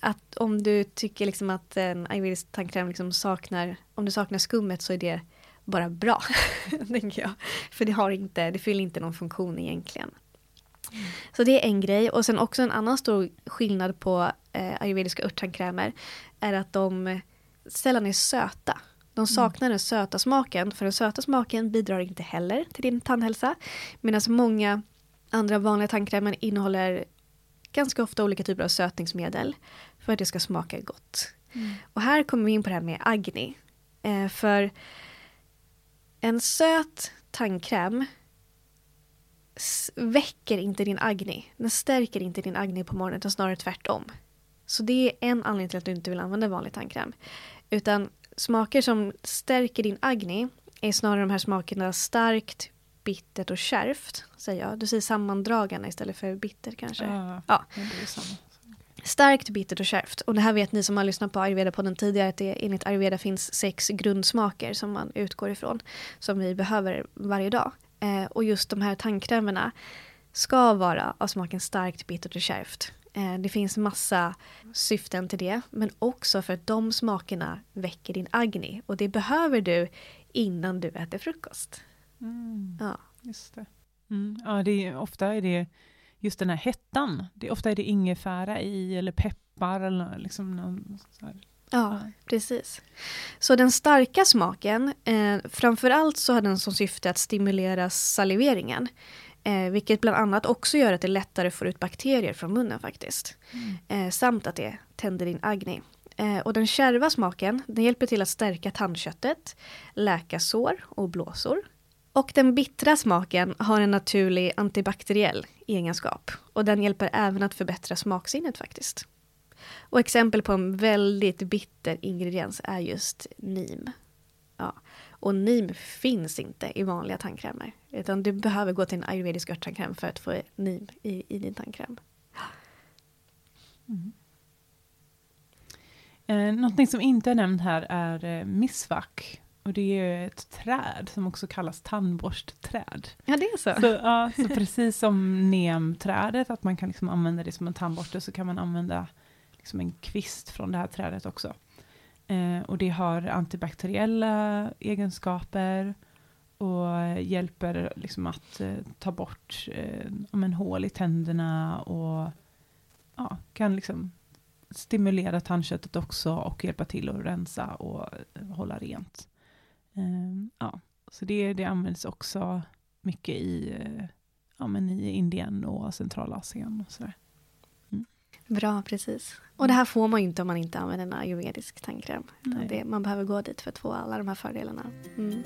[SPEAKER 1] att om du tycker liksom att en ayurvedisk tandkräm liksom saknar, om du saknar skummet så är det bara bra, tänker jag. För det, har inte, det fyller inte någon funktion egentligen. Så det är en grej. Och sen också en annan stor skillnad på eh, ayurvediska örttandkrämer är att de sällan är söta. De saknar den söta smaken, för den söta smaken bidrar inte heller till din tandhälsa. Medan många andra vanliga tandkrämer innehåller ganska ofta olika typer av sötningsmedel för att det ska smaka gott. Och här kommer vi in på det här med agni. Eh, för en söt tandkräm väcker inte din agni. Den stärker inte din agni på morgonen, utan snarare tvärtom. Så det är en anledning till att du inte vill använda vanlig tandkräm. Utan smaker som stärker din agni är snarare de här smakerna starkt, bittert och kärvt. Säger jag. Du säger sammandragande istället för bitter kanske.
[SPEAKER 2] Ja,
[SPEAKER 1] Ja.
[SPEAKER 2] samma.
[SPEAKER 1] Starkt, bittert och kärvt. Och det här vet ni som har lyssnat på Ayurveda-podden tidigare att det enligt Ayurveda finns sex grundsmaker som man utgår ifrån. Som vi behöver varje dag. Eh, och just de här tandkrämerna ska vara av smaken starkt, bittert och kärvt. Eh, det finns massa syften till det. Men också för att de smakerna väcker din agni. Och det behöver du innan du äter frukost.
[SPEAKER 2] Mm.
[SPEAKER 1] Ja.
[SPEAKER 2] Just det. Mm. Ja, det är, ofta är det just den här hettan. Det, ofta är det ingefära i eller peppar eller liksom någon så här.
[SPEAKER 1] Ja, precis. Så den starka smaken, eh, framförallt så har den som syfte att stimulera saliveringen. Eh, vilket bland annat också gör att det lättare får ut bakterier från munnen faktiskt. Eh, samt att det tänder din agni. Eh, och den kärva smaken, den hjälper till att stärka tandköttet, läka sår och blåsor. Och den bittra smaken har en naturlig antibakteriell egenskap. Och den hjälper även att förbättra smaksinnet faktiskt. Och exempel på en väldigt bitter ingrediens är just nim. Ja. Och nim finns inte i vanliga tandkrämer. Utan du behöver gå till en ayurvedisk örttandkräm för att få nim i, i din tandkräm.
[SPEAKER 2] Eh, någonting som inte är nämnt här är eh, misvak. Och det är ett träd som också kallas tandborstträd.
[SPEAKER 1] Ja, det är så.
[SPEAKER 2] Så, ja, så precis som nemträdet, att man kan liksom använda det som en tandborste, så kan man använda liksom en kvist från det här trädet också. Eh, och det har antibakteriella egenskaper och hjälper liksom att eh, ta bort eh, om en hål i tänderna och ja, kan liksom stimulera tandköttet också och hjälpa till att rensa och eh, hålla rent. Eh, ja, så det, det används också mycket i, eh, ja, men i Indien och Centralasien. Och sådär.
[SPEAKER 1] Bra, precis. Och det här får man ju inte om man inte använder en ayurvedisk tandkräm. Det, man behöver gå dit för att få alla de här fördelarna. Mm.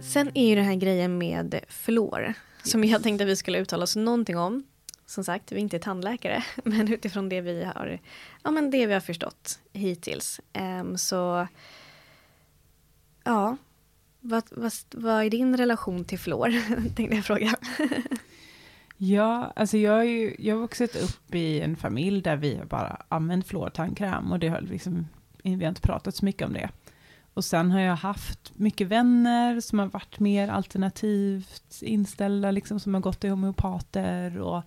[SPEAKER 1] Sen är ju den här grejen med fluor. Som jag tänkte att vi skulle uttala oss någonting om. Som sagt, vi är inte tandläkare. Men utifrån det vi har, ja, men det vi har förstått hittills. Ehm, så ja, vad, vad, vad är din relation till fluor? Tänkte jag fråga.
[SPEAKER 2] Ja, alltså jag har ju jag har vuxit upp i en familj där vi bara använt fluortandkräm och det har liksom, vi har inte pratat så mycket om det. Och sen har jag haft mycket vänner som har varit mer alternativt inställda, liksom, som har gått till homeopater. Och,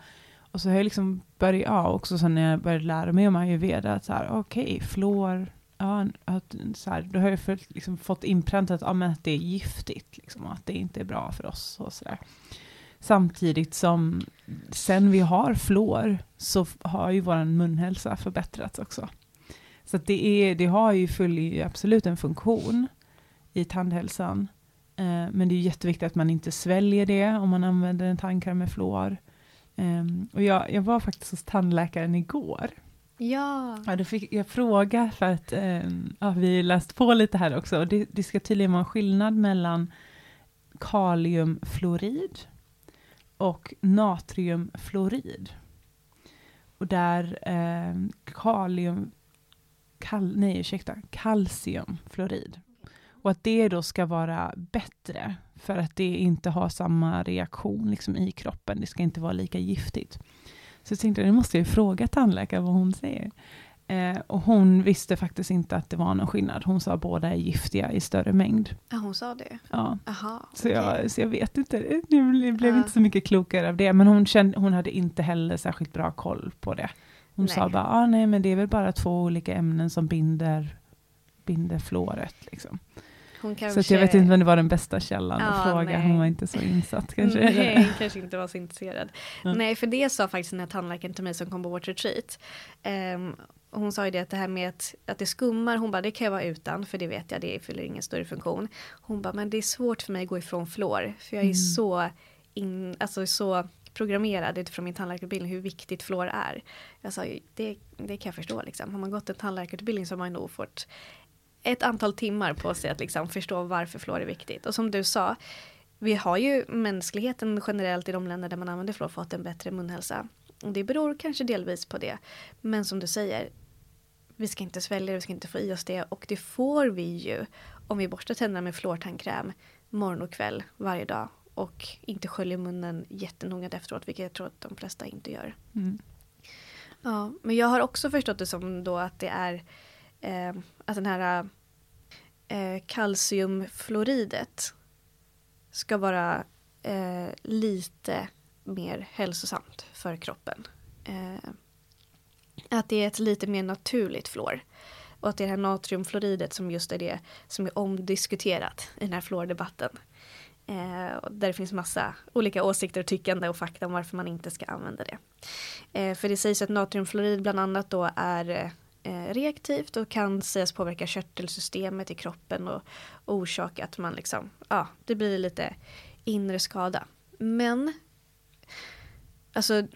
[SPEAKER 2] och så har jag liksom börjat, ja, också sen när jag började lära mig om ayurveda, att så här, okej, okay, flor, ja, att, så här, då har jag för, liksom, fått inpräntat ja, att det är giftigt, liksom, att det inte är bra för oss. Och så där. Samtidigt som sen vi har fluor så har ju vår munhälsa förbättrats också. Så det, är, det har ju full, absolut en funktion i tandhälsan. Eh, men det är jätteviktigt att man inte sväljer det om man använder en tandkräm med fluor. Eh, och jag, jag var faktiskt hos tandläkaren igår.
[SPEAKER 1] Ja.
[SPEAKER 2] ja då fick jag fråga för att eh, ja, vi läst på lite här också. Och det, det ska tydligen vara en skillnad mellan kaliumfluorid och natriumfluorid. Och där eh, kalium, kal, nej ursäkta, kalciumfluorid. Och att det då ska vara bättre för att det inte har samma reaktion liksom, i kroppen. Det ska inte vara lika giftigt. Så jag tänkte, nu måste jag fråga tandläkaren vad hon säger. Eh, och hon visste faktiskt inte att det var någon skillnad. Hon sa att båda är giftiga i större mängd.
[SPEAKER 1] Ja, hon sa det?
[SPEAKER 2] Ja.
[SPEAKER 1] Aha,
[SPEAKER 2] så, okay. jag, så jag vet inte, nu blev ja. inte så mycket klokare av det. Men hon, kände, hon hade inte heller särskilt bra koll på det. Hon nej. sa bara, ah, nej men det är väl bara två olika ämnen som binder, binder fluoret. Liksom. Kanske... Så jag vet inte om det var den bästa källan ja, att fråga. Nej. Hon var inte så insatt kanske.
[SPEAKER 1] Nej, kanske inte var så intresserad. Ja. Nej, för det sa faktiskt den här tandläkaren till mig som kom på vårt retreat. Um, hon sa ju det att det här med att, att det skummar, hon bara det kan jag vara utan för det vet jag, det fyller ingen större funktion. Hon bara men det är svårt för mig att gå ifrån fluor för jag är mm. så, in, alltså så programmerad utifrån min tandläkarutbildning hur viktigt fluor är. Jag sa det, det kan jag förstå liksom. Har man gått en tandläkarutbildning så har man nog fått ett antal timmar på sig att liksom förstå varför fluor är viktigt. Och som du sa, vi har ju mänskligheten generellt i de länder där man använder fluor fått en bättre munhälsa. Och det beror kanske delvis på det. Men som du säger, vi ska inte svälja det, vi ska inte få i oss det. Och det får vi ju om vi borstar tänderna med fluortandkräm morgon och kväll varje dag. Och inte sköljer munnen jättenoga efteråt, vilket jag tror att de flesta inte gör. Mm. Ja, men jag har också förstått det som då att det är eh, att den här eh, kalciumfluoridet ska vara eh, lite mer hälsosamt för kroppen. Eh, att det är ett lite mer naturligt fluor. Och att det är det här natriumfluoridet som just är det som är omdiskuterat i den här fluordebatten. Eh, där det finns massa olika åsikter och tyckande och fakta om varför man inte ska använda det. Eh, för det sägs att natriumfluorid bland annat då är eh, Eh, reaktivt och kan sägas påverka körtelsystemet i kroppen och, orsaka att man liksom, ja, det blir lite inre skada. Men, alltså,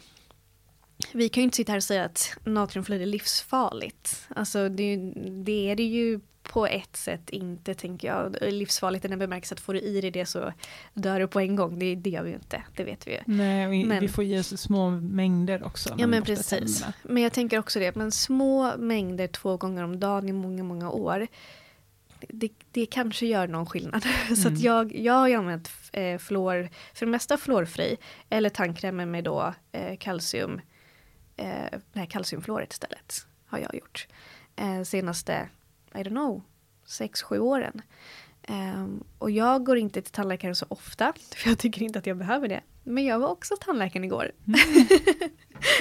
[SPEAKER 1] vi kan ju inte sitta här och säga att natriumfluorid är livsfarligt. Alltså det, det är det ju på ett sätt inte tänker jag. Livsfarligt i den bemärkelsen att får du i dig det så dör du på en gång. Det, det gör vi ju inte, det vet vi ju.
[SPEAKER 2] Nej, vi, men, vi får i oss små mängder också.
[SPEAKER 1] Ja men precis. Tänderna. Men jag tänker också det, men små mängder två gånger om dagen i många, många år. Det, det kanske gör någon skillnad. Mm. så att jag, jag har ju använt eh, fluor, för det mesta fluorfri, eller tandkrämer med då eh, kalcium, eh, kalciumfluoret istället. Har jag gjort. Eh, senaste i don't know, sex, sju åren. Um, och jag går inte till tandläkaren så ofta, för jag tycker inte att jag behöver det. Men jag var också tandläkaren igår. Mm.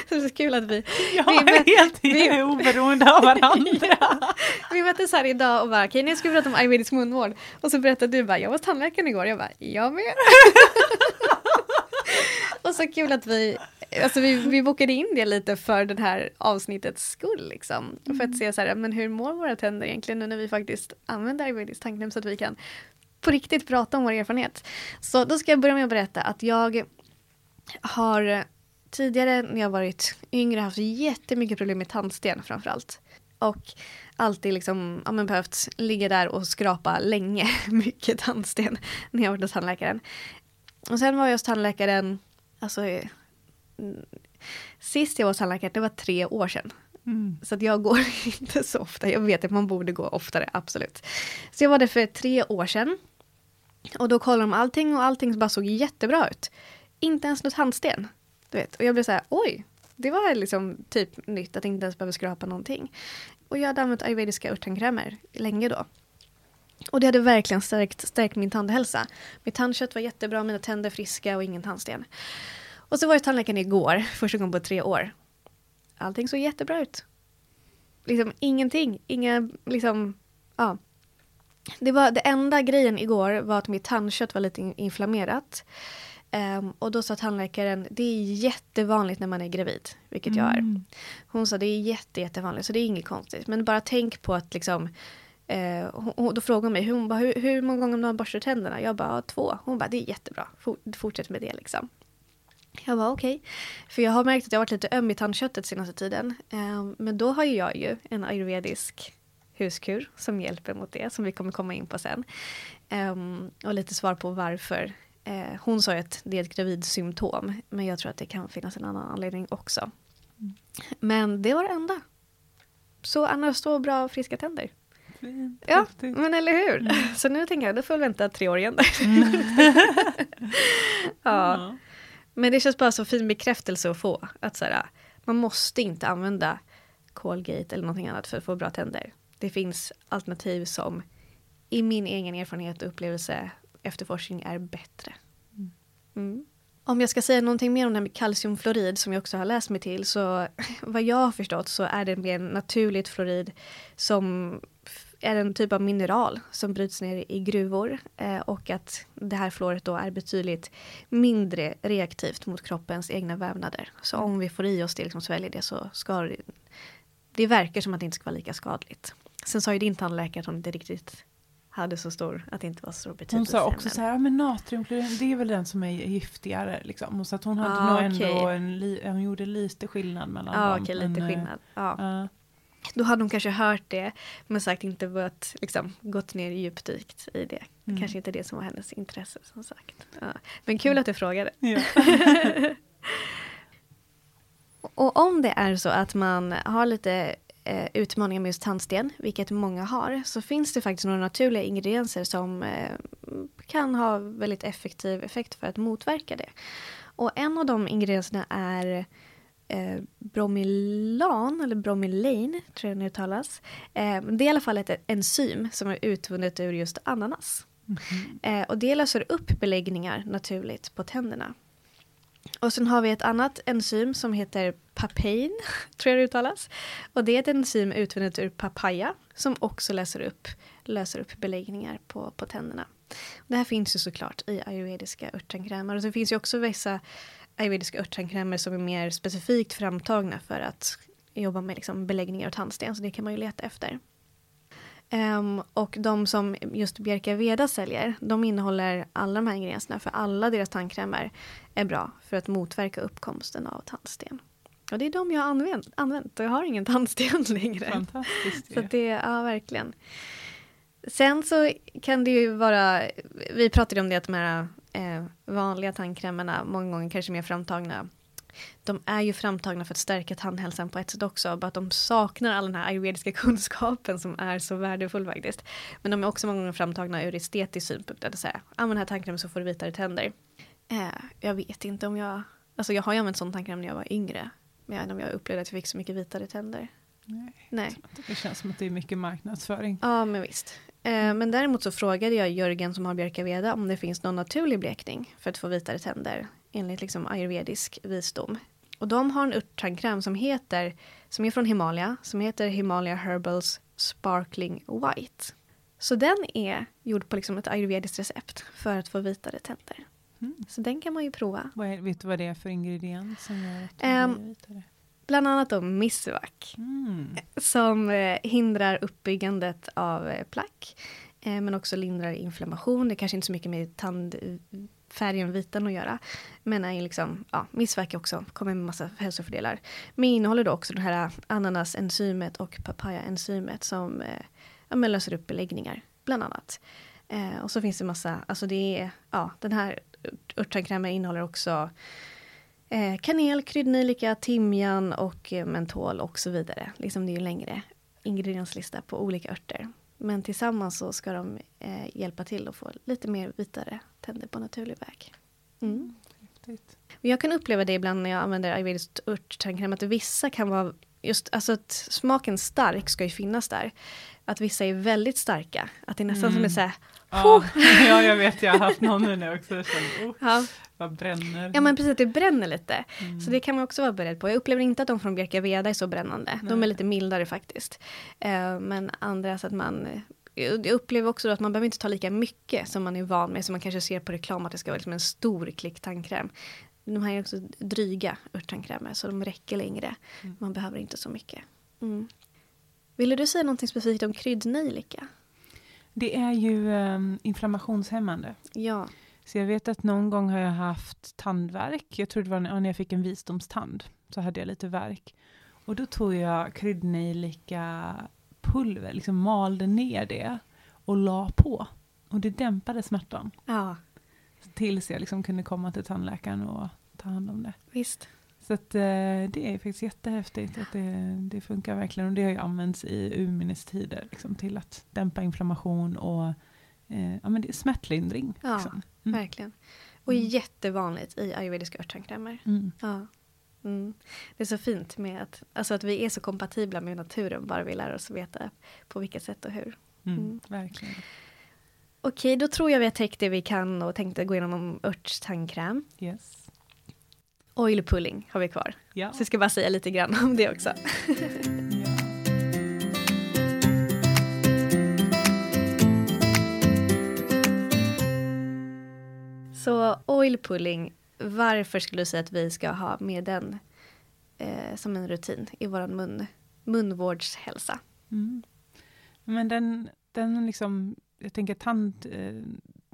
[SPEAKER 1] så det är kul att vi...
[SPEAKER 2] Ja, vi möt, helt vi, oberoende av varandra.
[SPEAKER 1] vi möttes här idag och bara, okej okay, nu ska vi prata om ayurvedisk munvård. Och så berättade du bara, jag var tandläkaren igår. Jag bara, jag med. Och så kul att vi alltså vi, vi bokade in det lite för den här avsnittets skull. Liksom. Mm. För att se så här, men hur mår våra tänder egentligen nu när vi faktiskt använder ayurvedisk tandkräm så att vi kan på riktigt prata om vår erfarenhet. Så då ska jag börja med att berätta att jag har tidigare när jag varit yngre haft jättemycket problem med tandsten framförallt. Och alltid liksom, ja, men behövt ligga där och skrapa länge, mycket tandsten när jag varit hos tandläkaren. Och sen var jag hos tandläkaren, alltså Sist jag var hos tandläkaren, det var tre år sedan. Mm. Så att jag går inte så ofta. Jag vet att man borde gå oftare, absolut. Så jag var där för tre år sedan. Och då kollade de allting och allting bara såg jättebra ut. Inte ens något handsten. Du vet. Och jag blev så här, oj. Det var liksom typ nytt att inte ens behöva skrapa någonting. Och jag hade använt ayurvediska örttandkrämer länge då. Och det hade verkligen stärkt, stärkt min tandhälsa. Mitt tandkött var jättebra, mina tänder friska och ingen tandsten. Och så var jag tandläkaren igår, första gången på tre år. Allting såg jättebra ut. Liksom ingenting, inga liksom, ja. Det, var, det enda grejen igår var att mitt tandkött var lite inflammerat. Um, och då sa tandläkaren, det är jättevanligt när man är gravid, vilket mm. jag är. Mm. Hon sa det är jätte, jättevanligt, så det är inget konstigt. Men bara tänk på att liksom, eh, hon, då frågade hon mig, hon bara, hur, hur många gånger dagen borstar tänderna? Jag bara, två. Hon bara, det är jättebra, fortsätt med det liksom. Jag var okej. Okay. För jag har märkt att jag varit lite öm i tandköttet senaste tiden. Um, men då har ju jag ju en ayurvedisk huskur som hjälper mot det, som vi kommer komma in på sen. Um, och lite svar på varför. Uh, hon sa att det är ett gravidsymptom, men jag tror att det kan finnas en annan anledning också. Mm. Men det var det enda. Så annars så bra friska tänder.
[SPEAKER 2] Fint,
[SPEAKER 1] ja, häftigt. men eller hur? Mm. Så nu tänker jag, då får jag vänta tre år igen.
[SPEAKER 2] Mm.
[SPEAKER 1] ja. Men det känns bara så fin bekräftelse att få. Att så här, man måste inte använda Colgate eller någonting annat för att få bra tänder. Det finns alternativ som i min egen erfarenhet och upplevelse efterforskning är bättre. Mm. mm. Om jag ska säga någonting mer om det här med kalciumfluorid som jag också har läst mig till så vad jag har förstått så är det mer naturligt fluorid som är en typ av mineral som bryts ner i gruvor eh, och att det här fluoret då är betydligt mindre reaktivt mot kroppens egna vävnader. Så om vi får i oss det, liksom sväljer det så ska det, det verkar som att det inte ska vara lika skadligt. Sen sa ju din tandläkare att hon inte riktigt hade så stor, att det inte var så stor betydelse.
[SPEAKER 2] Hon sa också så här, ja, men natriumklorid, det är väl den som är giftigare liksom. Så att hon hade ah, nog okay. ändå en, hon gjorde lite skillnad mellan
[SPEAKER 1] ah,
[SPEAKER 2] dem.
[SPEAKER 1] Okej, okay, lite men, skillnad. Ja. Uh, då hade hon kanske hört det, men sagt inte börjat, liksom, gått ner djupdykt i det. Mm. Kanske inte det som var hennes intresse som sagt. Ja. Men kul att du frågade.
[SPEAKER 2] Ja.
[SPEAKER 1] och om det är så att man har lite eh, utmaningar med just tandsten, vilket många har, så finns det faktiskt några naturliga ingredienser som eh, kan ha väldigt effektiv effekt för att motverka det. Och en av de ingredienserna är eh, Bromilan, eller Bromelain, tror jag det uttalas. Eh, det är i alla fall ett enzym som är utvunnet ur just ananas. Mm -hmm. eh, och det löser upp beläggningar naturligt på tänderna. Och sen har vi ett annat enzym som heter papain, tror jag det uttalas. Och det är ett enzym utvunnet ur papaya som också löser upp, löser upp beläggningar på, på tänderna. Det här finns ju såklart i ayurvediska örttankrämer och det finns ju också vissa ayurvediska örttandkrämer som är mer specifikt framtagna för att jobba med liksom beläggningar och tandsten. Så det kan man ju leta efter. Um, och de som just Bjerka Veda säljer, de innehåller alla de här ingredienserna. För alla deras tandkrämer är bra för att motverka uppkomsten av tandsten. Och det är de jag har använt, använt och jag har ingen tandsten längre.
[SPEAKER 2] Fantastiskt.
[SPEAKER 1] Så det, ja, verkligen. Sen så kan det ju vara, vi pratade om det att de här eh, vanliga tandkrämerna, många gånger kanske mer framtagna, de är ju framtagna för att stärka tandhälsan på ett sätt också, bara att de saknar all den här ayurvediska kunskapen som är så värdefull faktiskt. Men de är också många gånger framtagna ur estetisk synpunkt, att säga, använd den här tandkrämen så får du vitare tänder. Eh, jag vet inte om jag, alltså jag har ju använt sån tandkräm när jag var yngre, men jag vet inte om jag upplevde att jag fick så mycket vitare tänder.
[SPEAKER 2] Nej, Nej. Det känns som att det är mycket marknadsföring.
[SPEAKER 1] Ja, men visst. Eh, men däremot så frågade jag Jörgen som har björkaveda om det finns någon naturlig blekning för att få vitare tänder enligt liksom ayurvedisk visdom. Och de har en örttandkräm som heter, som är från Himalaya, som heter Himalaya Herbals Sparkling White. Så den är gjord på liksom ett ayurvediskt recept för att få vitare tänder. Mm. Så den kan man ju prova.
[SPEAKER 2] Vad är, vet du vad det är för ingrediens som gör att det um, vitare?
[SPEAKER 1] Bland annat då misvak.
[SPEAKER 2] Mm.
[SPEAKER 1] Som eh, hindrar uppbyggandet av eh, plack. Eh, men också lindrar inflammation. Det kanske inte så mycket med tandfärgen vitan att göra. Men är liksom, ja, missvärk också, kommer med massa hälsofördelar. Men innehåller då också det här ananasenzymet och papayaenzymet som eh, ja, löser upp beläggningar, bland annat. Eh, och så finns det massa, alltså det är, ja, den här örttandkrämen innehåller också Eh, kanel, kryddnejlika, timjan och eh, mentol och så vidare. Liksom det är ju längre ingredienslista på olika örter. Men tillsammans så ska de eh, hjälpa till att få lite mer vitare tänder på naturlig väg. Mm.
[SPEAKER 2] jag
[SPEAKER 1] kan uppleva det ibland när jag använder ayurvediskt örttandkräm att vissa kan vara just alltså att smaken stark ska ju finnas där. Att vissa är väldigt starka, att det är nästan som är såhär,
[SPEAKER 2] Ja, ja, jag vet, jag har haft någon nu också. Jag känner, oh,
[SPEAKER 1] ja.
[SPEAKER 2] vad bränner.
[SPEAKER 1] Ja men precis, det bränner lite.
[SPEAKER 2] Mm.
[SPEAKER 1] Så det kan man också vara beredd på. Jag upplever inte att de från Bjärka-Veda är så brännande. De är
[SPEAKER 2] Nej.
[SPEAKER 1] lite mildare faktiskt. Eh, men andra så att man jag upplever också att man behöver inte ta lika mycket som man är van med, som man kanske ser på reklam att det ska vara liksom en stor klick tandkräm. De här är också dryga örttandkrämer, så de räcker längre.
[SPEAKER 2] Mm.
[SPEAKER 1] Man behöver inte så mycket. Mm. Ville du säga någonting specifikt om kryddnejlika?
[SPEAKER 2] Det är ju um, inflammationshämmande.
[SPEAKER 1] Ja.
[SPEAKER 2] Så jag vet att någon gång har jag haft tandvärk. Jag tror det var när jag fick en visdomstand. Så hade jag lite värk. Och då tog jag kryddnejlika pulver, liksom malde ner det och la på. Och det dämpade smärtan.
[SPEAKER 1] Ja,
[SPEAKER 2] Tills jag liksom kunde komma till tandläkaren och ta hand om det.
[SPEAKER 1] visst.
[SPEAKER 2] Så att, eh, det är faktiskt jättehäftigt att det, det funkar verkligen. Och det har ju använts i urminnes-tider liksom, till att dämpa inflammation och eh, ja, men det är smärtlindring.
[SPEAKER 1] Ja,
[SPEAKER 2] liksom. Mm.
[SPEAKER 1] Verkligen. Och
[SPEAKER 2] Mm.
[SPEAKER 1] jättevanligt i ayurvediska örttandkrämer.
[SPEAKER 2] Mm.
[SPEAKER 1] Ja. Mm. Det är så fint med att, alltså att vi är så kompatibla med naturen, bara vi lär oss veta på vilket sätt och hur.
[SPEAKER 2] Mm.
[SPEAKER 1] Mm.
[SPEAKER 2] Verkligen.
[SPEAKER 1] Okej, då tror jag vi har täckt det vi kan och tänkte gå igenom om örttandkräm.
[SPEAKER 2] Yes.
[SPEAKER 1] Oil pulling har vi kvar.
[SPEAKER 2] Ja.
[SPEAKER 1] Så jag ska bara säga lite grann om det också. Så oil pulling, varför skulle du säga att vi ska ha med den eh, som en rutin i vår mun, munvårdshälsa?
[SPEAKER 2] Mm. Men den, den liksom, jag tänker tand, eh,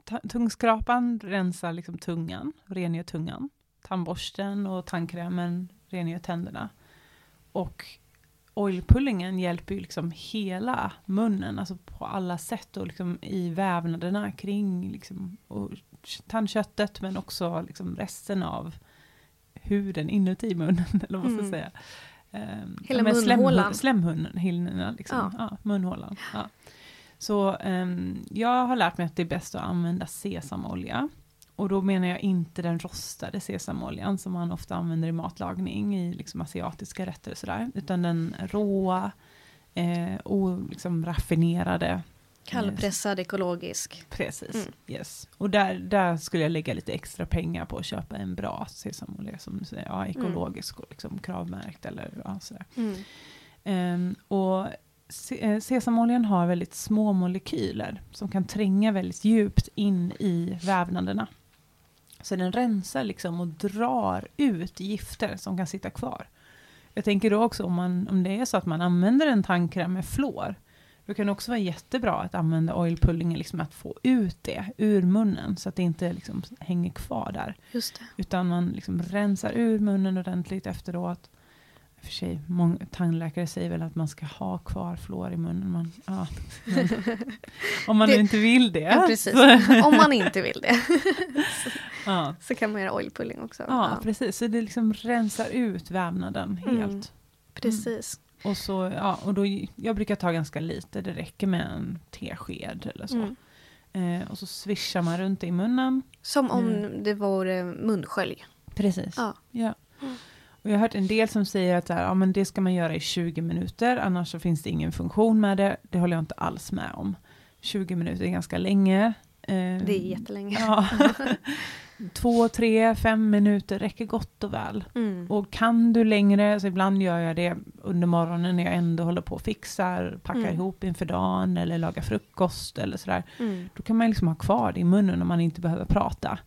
[SPEAKER 2] ta, tungskrapan rensar liksom tungan, rengör tungan. Tandborsten och tandkrämen rengör tänderna. Och oilpullingen hjälper ju liksom hela munnen, alltså på alla sätt och liksom i vävnaderna kring liksom, tandköttet men också liksom resten av huden inuti munnen, eller vad man ska
[SPEAKER 1] Mm.
[SPEAKER 2] säga. Um,
[SPEAKER 1] Hela munhålan.
[SPEAKER 2] Slemhinnorna, liksom.
[SPEAKER 1] Ja.
[SPEAKER 2] Ja. munhålan. Ja. Så ehm, jag har lärt mig att det är bäst att använda sesamolja. Och då menar jag inte den rostade sesamoljan som man ofta använder i matlagning i liksom asiatiska rätter och sådär. Utan den råa, eh, och liksom raffinerade.
[SPEAKER 1] Kallpressad, ekologisk.
[SPEAKER 2] Precis,
[SPEAKER 1] Mm.
[SPEAKER 2] yes. Och där, där skulle jag lägga lite extra pengar på att köpa en bra sesamolja som ja, ekologisk och liksom kravmärkt eller ja, sådär.
[SPEAKER 1] Mm.
[SPEAKER 2] Ehm, och eh, sesamoljan har väldigt små molekyler som kan tränga väldigt djupt in i vävnaderna. Så den rensar liksom och drar ut gifter som kan sitta kvar. Jag tänker då också om, man, om det är så att man använder en tandkräm med fluor, då kan det också vara jättebra att använda oilpullingen, liksom att få ut det ur munnen så att det inte liksom hänger kvar där. Utan man liksom rensar ur munnen ordentligt efteråt. För sig, många tandläkare säger väl att man ska ha kvar fluor i munnen. Man, ja, men, om man
[SPEAKER 1] Det-
[SPEAKER 2] inte vill det.
[SPEAKER 1] Ja, precis.
[SPEAKER 2] Så,
[SPEAKER 1] Om man inte vill det
[SPEAKER 2] ja,
[SPEAKER 1] så kan man göra oil pulling också.
[SPEAKER 2] ja, precis. Så det liksom rensar ut vävnaden helt.
[SPEAKER 1] Mm. precis.
[SPEAKER 2] Och, så, ja, och då, jag brukar ta ganska lite, det räcker med en tesked eller så.
[SPEAKER 1] Mm.
[SPEAKER 2] Eh, och så swishar man runt i munnen.
[SPEAKER 1] Som om
[SPEAKER 2] Mm.
[SPEAKER 1] det vore munskölj.
[SPEAKER 2] Precis.
[SPEAKER 1] Ja.
[SPEAKER 2] Ja. Och jag har hört en del som säger att här, ja, men det ska man göra i 20 minuter, annars så finns det ingen funktion med det. Det håller jag inte alls med om. 20 minuter är ganska länge. Eh,
[SPEAKER 1] Det är jättelänge.
[SPEAKER 2] Ja. Två, tre, fem minuter räcker gott och väl.
[SPEAKER 1] Mm.
[SPEAKER 2] Och kan du längre, så ibland gör jag det under morgonen när jag ändå håller på och fixar, packar
[SPEAKER 1] Mm.
[SPEAKER 2] ihop inför dagen eller lagar frukost eller sådär.
[SPEAKER 1] Mm.
[SPEAKER 2] Då kan man liksom ha kvar det i munnen om man inte behöver prata.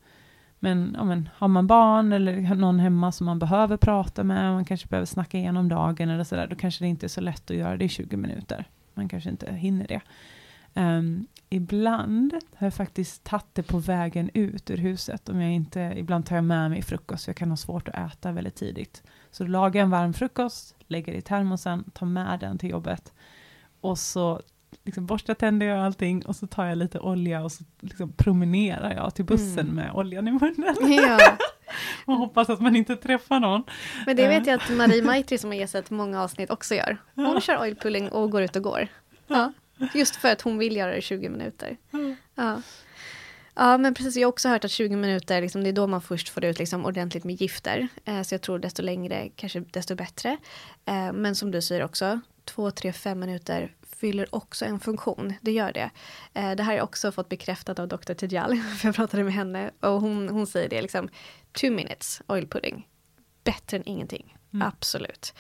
[SPEAKER 2] Men, ja, men har man barn eller någon hemma som man behöver prata med, man kanske behöver snacka igenom dagen eller sådär, då kanske det inte är så lätt att göra det i 20 minuter. Man kanske inte hinner det. Um, ibland har jag faktiskt tagit det på vägen ut ur huset. Om jag inte, ibland tar jag med mig frukost, för jag kan ha svårt att äta väldigt tidigt. Så då lagar jag en varm frukost, lägger i termosen, tar med den till jobbet. Och så liksom borstar tänder jag allting och så tar jag lite olja och så liksom promenerar jag till bussen
[SPEAKER 1] Mm.
[SPEAKER 2] med oljan i munnen.
[SPEAKER 1] Ja,
[SPEAKER 2] Och hoppas att man inte träffar någon.
[SPEAKER 1] men det vet jag att Marie Maitri som har gästat många avsnitt också gör. Hon kör oil pulling och går ut och går. Ja. Just för att hon vill göra det i 20 minuter. Ja. Ja, men precis. Jag har också hört att 20 minuter, liksom, det är då man först får ut liksom, ordentligt med gifter. Eh, så jag tror desto längre, kanske desto bättre. Eh, men som du säger också, 2, 3, 5 minuter fyller också en funktion. Det gör det. Eh, det här har jag också fått bekräftat av Dr. Tejal, för jag pratade med henne och hon, hon säger det liksom, two minutes oil pudding. Bättre än ingenting. Mm. Absolut.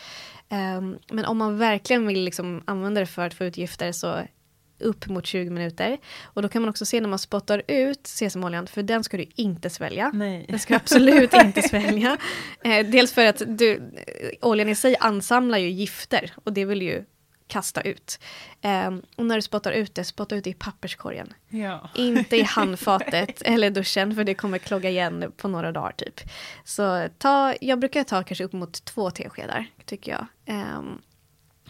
[SPEAKER 1] Um, men om man verkligen vill liksom använda det för att få ut gifter så upp mot 20 minuter. Och då kan man också se när man spottar ut sesamoljan, för den ska du inte svälja.
[SPEAKER 2] Nej.
[SPEAKER 1] Den ska absolut inte svälja. Eh, dels för att du, oljan i sig ansamlar ju gifter och det vill ju kasta ut. Um, och när du spottar ut det, spotta ut det i papperskorgen.
[SPEAKER 2] Ja.
[SPEAKER 1] Inte i handfatet eller duschen för det kommer klogga igen på några dagar typ. Så ta, jag brukar ta kanske upp mot två teskedar tycker jag. Um,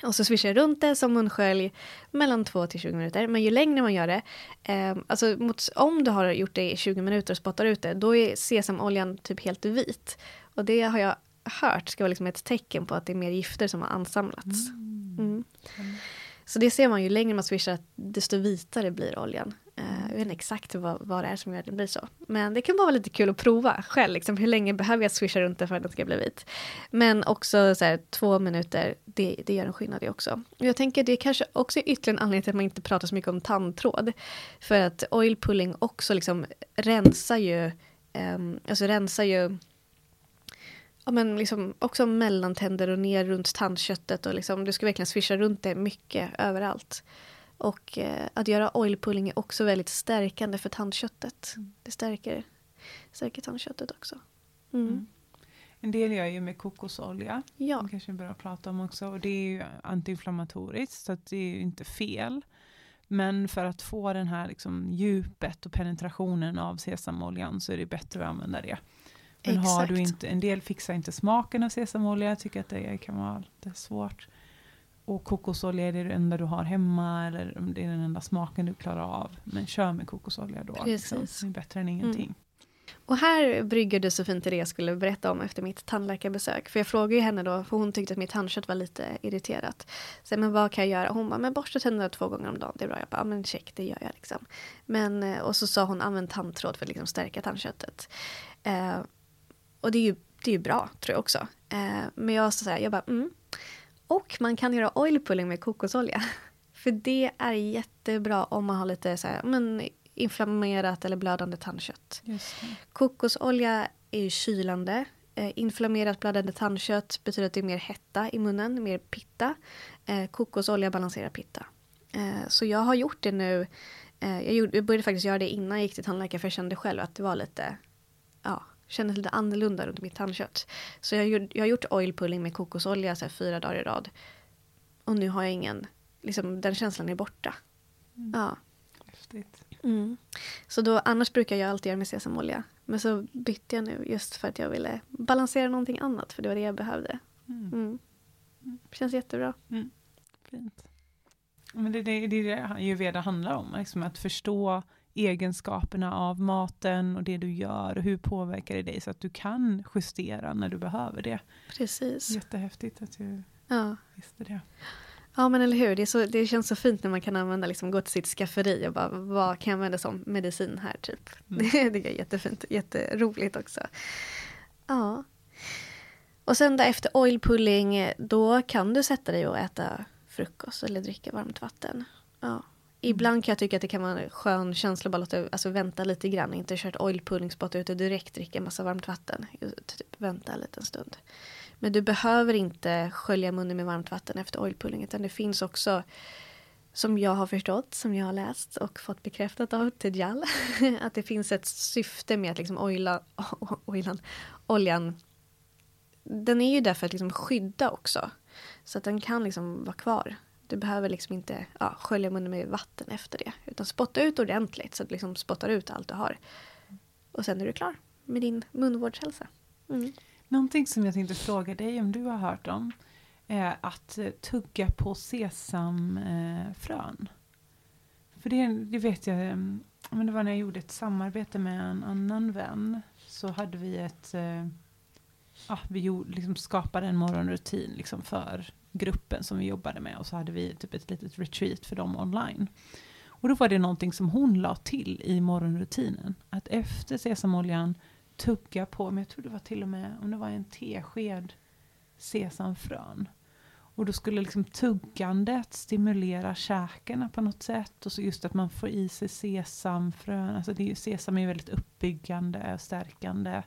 [SPEAKER 1] och så swishar jag runt det som munskölj mellan 2 till 20 minuter. Men ju längre man gör det, eh, alltså mot, om du har gjort det i 20 minuter och spottar ut det, då är sesamoljan typ helt vit. Och det har jag hört ska vara liksom ett tecken på att det är mer gifter som har ansamlats. Mm. Mm. Så det ser man ju längre man swishar, desto vitare blir oljan. Uh, jag vet inte exakt vad, vad det är som gör att det blir så. Men det kan bara vara lite kul att prova själv. Liksom, hur länge behöver jag swisha runt det för att den ska bli vit? Men också så här, två minuter, det, det gör en skillnad det också. Jag tänker det kanske också är ytterligare en anledning till att man inte pratar så mycket om tandtråd. För att oil pulling också liksom rensar ju, um, alltså rensar ju ja, men liksom också mellantänder och ner runt tandköttet. Och liksom, du ska verkligen swisha runt det mycket överallt. Och eh, att göra oil pulling är också väldigt stärkande för tandköttet. Mm. Det stärker, stärker tandköttet också. Mm. Mm.
[SPEAKER 2] En del gör ju med kokosolja.
[SPEAKER 1] Ja.
[SPEAKER 2] Det kanske vi börjar prata om också. Och det är ju antiinflammatoriskt så det är ju inte fel. Men för att få den här liksom djupet och penetrationen av sesamoljan så är det bättre att använda det. Men Exakt. har du inte, en del fixar inte smaken av sesamolja, jag tycker att det kan vara lite svårt. Och kokosolja är det enda du har hemma eller om det är den enda smaken du klarar av. Men kör med kokosolja då. Liksom. Det är bättre än ingenting. Mm.
[SPEAKER 1] Och här brygger du så fint till det jag skulle berätta om efter mitt tandläkarbesök. För jag frågade ju henne då, för hon tyckte att mitt tandkött var lite irriterat. Så men vad kan jag göra? Hon bara, men borsta tänderna två gånger om dagen, det är bra. Jag bara, men check, det gör jag liksom. Men, eh, och så sa hon, använd tandtråd för att liksom stärka tandköttet. Eh, och det är ju, det är ju bra, tror jag också. Eh, men jag så här, jag bara, mm. Och man kan göra oil pulling med kokosolja. För det är jättebra om man har lite så här, men, inflammerat eller blödande tandkött. Kokosolja är ju kylande. Eh, inflammerat blödande tandkött betyder att det är mer hetta i munnen, mer pitta. Eh, kokosolja balanserar pitta. Eh, så jag har gjort det nu. Eh, jag, gjorde, jag började faktiskt göra det innan jag gick till tandläkaren för jag kände själv att det var lite, ja, kändes lite annorlunda runt mitt tandkött. Så jag, jag har gjort oil pulling med kokosolja så här, fyra dagar i rad. Och nu har jag ingen, liksom den känslan är borta. Mm. Ja. Mm. Så då, annars brukar jag alltid göra med sesamolja. Men så bytte jag nu just för att jag ville balansera någonting annat. För det var det jag behövde. Mm. Mm. mm. Känns jättebra.
[SPEAKER 2] Mm. Fint. Men det är det, det, det ayurveda handlar om. Liksom att förstå egenskaperna av maten och det du gör och hur påverkar det dig så att du kan justera när du behöver det.
[SPEAKER 1] Precis.
[SPEAKER 2] Jättehäftigt att du
[SPEAKER 1] ja.
[SPEAKER 2] visste det.
[SPEAKER 1] Ja men eller hur, det, så, det, känns så fint när man kan använda, liksom, gå till sitt skafferi och bara vad kan jag använda som medicin här typ. Mm. Det, det är jättefint, jätteroligt också. Ja. Och sen där efter oil pulling, då kan du sätta dig och äta frukost eller dricka varmt vatten. Ja. Ibland kan jag tycka att det kan vara en skön känsla att bara låta, alltså vänta lite grann. Inte kört oil pulling, spot ut och direkt dricka en massa varmt vatten. Typ vänta en liten stund. Men du behöver inte skölja munnen med varmt vatten efter oil pulling. Utan det finns också, som jag har förstått, som jag har läst och fått bekräftat av Tejal. att det finns ett syfte med att liksom oila, oilan, oljan. Den är ju där för att liksom skydda också. Så att den kan liksom vara kvar. Du behöver liksom inte ja, skölja munnen med vatten efter det. Utan spotta ut ordentligt så att du liksom spottar ut allt du har. Och sen är du klar med din munvårdshälsa. Mm.
[SPEAKER 2] Någonting som jag tänkte fråga dig om du har hört om är att tugga på sesamfrön. För det, det vet jag, men det var när jag gjorde ett samarbete med en annan vän. Så hade vi ett, eh, ja, vi gjorde, liksom skapade en morgonrutin liksom för gruppen som vi jobbade med och så hade vi typ ett litet retreat för dem online. Och då var det någonting som hon la till i morgonrutinen. Att efter sesamoljan tugga på, men jag tror det var till och med om det var en tesked sesamfrön. Och då skulle liksom tuggandet stimulera käkarna på något sätt. Och så just att man får i sig sesamfrön. Alltså det är ju, sesam är ju väldigt uppbyggande och stärkande.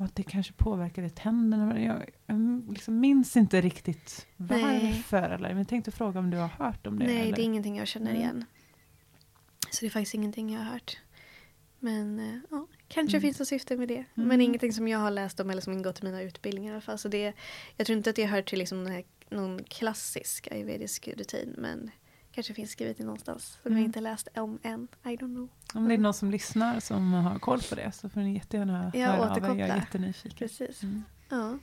[SPEAKER 2] Och att det kanske påverkade tänderna. Jag, jag liksom minns inte riktigt varför. Eller, men jag tänkte fråga om du har hört om det?
[SPEAKER 1] Nej,
[SPEAKER 2] eller?
[SPEAKER 1] det är ingenting jag känner igen. Så det är faktiskt ingenting jag har hört. Men eh, ja, kanske
[SPEAKER 2] Mm.
[SPEAKER 1] finns det syfte med det. Men
[SPEAKER 2] Mm.
[SPEAKER 1] ingenting som jag har läst om eller som ingått i mina utbildningar i alla fall. Så det, jag tror inte att det hör till liksom någon klassisk ayurvedisk rutin. Men kanske finns skrivet i någonstans. Som
[SPEAKER 2] Mm.
[SPEAKER 1] jag inte läst om än. I don't know.
[SPEAKER 2] Om det är någon som lyssnar som har koll på det så får ni jättegärna höra av er.
[SPEAKER 1] återkoppla.
[SPEAKER 2] Jag är jättenyfiken.
[SPEAKER 1] Precis.
[SPEAKER 2] Mm.
[SPEAKER 1] Ja.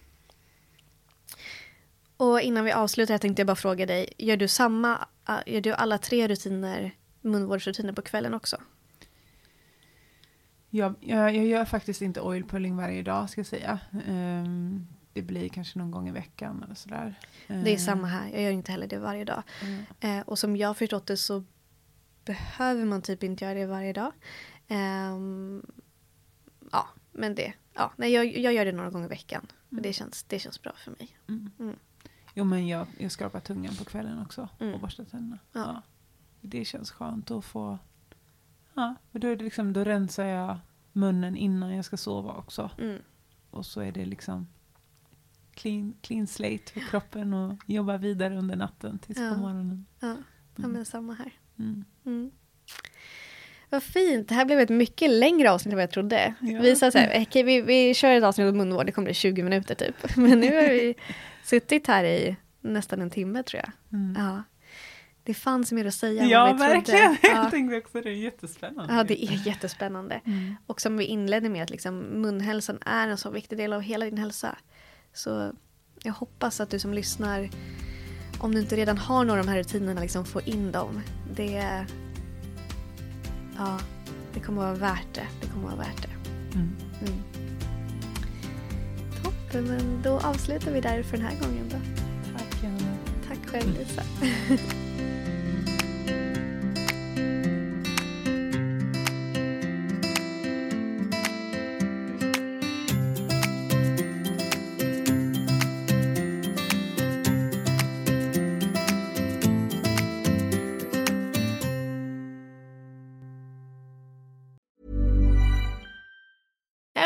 [SPEAKER 1] Och innan vi avslutar tänkte jag bara fråga dig. Gör du samma, äh, gör du alla tre rutiner, munvårdsrutiner på kvällen också?
[SPEAKER 2] Jag, jag, jag gör faktiskt inte oil pulling varje dag ska jag säga. Ehm, det blir kanske någon gång i veckan eller sådär.
[SPEAKER 1] Det är samma här. Jag gör inte heller det varje dag.
[SPEAKER 2] Mm.
[SPEAKER 1] Eh, och som jag förstått det så behöver man typ inte göra det varje dag. Ehm, ja, men det. Ja, nej, jag, jag gör det några gånger i veckan. Och det, känns, det känns bra för mig.
[SPEAKER 2] Mm.
[SPEAKER 1] Mm.
[SPEAKER 2] Jo men jag, jag skrapar tungan på kvällen också
[SPEAKER 1] Mm.
[SPEAKER 2] och borstar tänderna.
[SPEAKER 1] Ja.
[SPEAKER 2] Ja. Det känns skönt att få... Ja, för då, är det liksom, då rensar jag munnen innan jag ska sova också.
[SPEAKER 1] Mm.
[SPEAKER 2] Och så är det liksom clean, clean slate för kroppen och jobba vidare under natten tills
[SPEAKER 1] Ja.
[SPEAKER 2] på morgonen.
[SPEAKER 1] Ja, ja,
[SPEAKER 2] Mm.
[SPEAKER 1] men samma här.
[SPEAKER 2] Mm.
[SPEAKER 1] Mm. Vad fint. Det här blev ett mycket längre avsnitt än vad jag trodde.
[SPEAKER 2] Ja.
[SPEAKER 1] Vi sa så här, okej, vi, vi kör ett avsnitt om munvård, det kommer bli 20 minuter typ. Men nu har vi suttit här i nästan en timme tror jag.
[SPEAKER 2] Mm.
[SPEAKER 1] Ja. Det fanns mer att säga
[SPEAKER 2] Ja,
[SPEAKER 1] vi trodde.
[SPEAKER 2] verkligen.
[SPEAKER 1] Ja.
[SPEAKER 2] Jag tänkte också det är jättespännande.
[SPEAKER 1] Ja, det är jättespännande.
[SPEAKER 2] Mm.
[SPEAKER 1] Och som vi inledde med, att liksom, munhälsan är en så viktig del av hela din hälsa. Så jag hoppas att du som lyssnar, om du inte redan har några av de här rutinerna, liksom får in dem. Det, ja, det kommer vara värt det. Det kommer vara värt det.
[SPEAKER 2] Mm.
[SPEAKER 1] Mm. Toppen, men då avslutar vi där för den här gången då.
[SPEAKER 2] Tack Johanna.
[SPEAKER 1] Tack själv Lisa.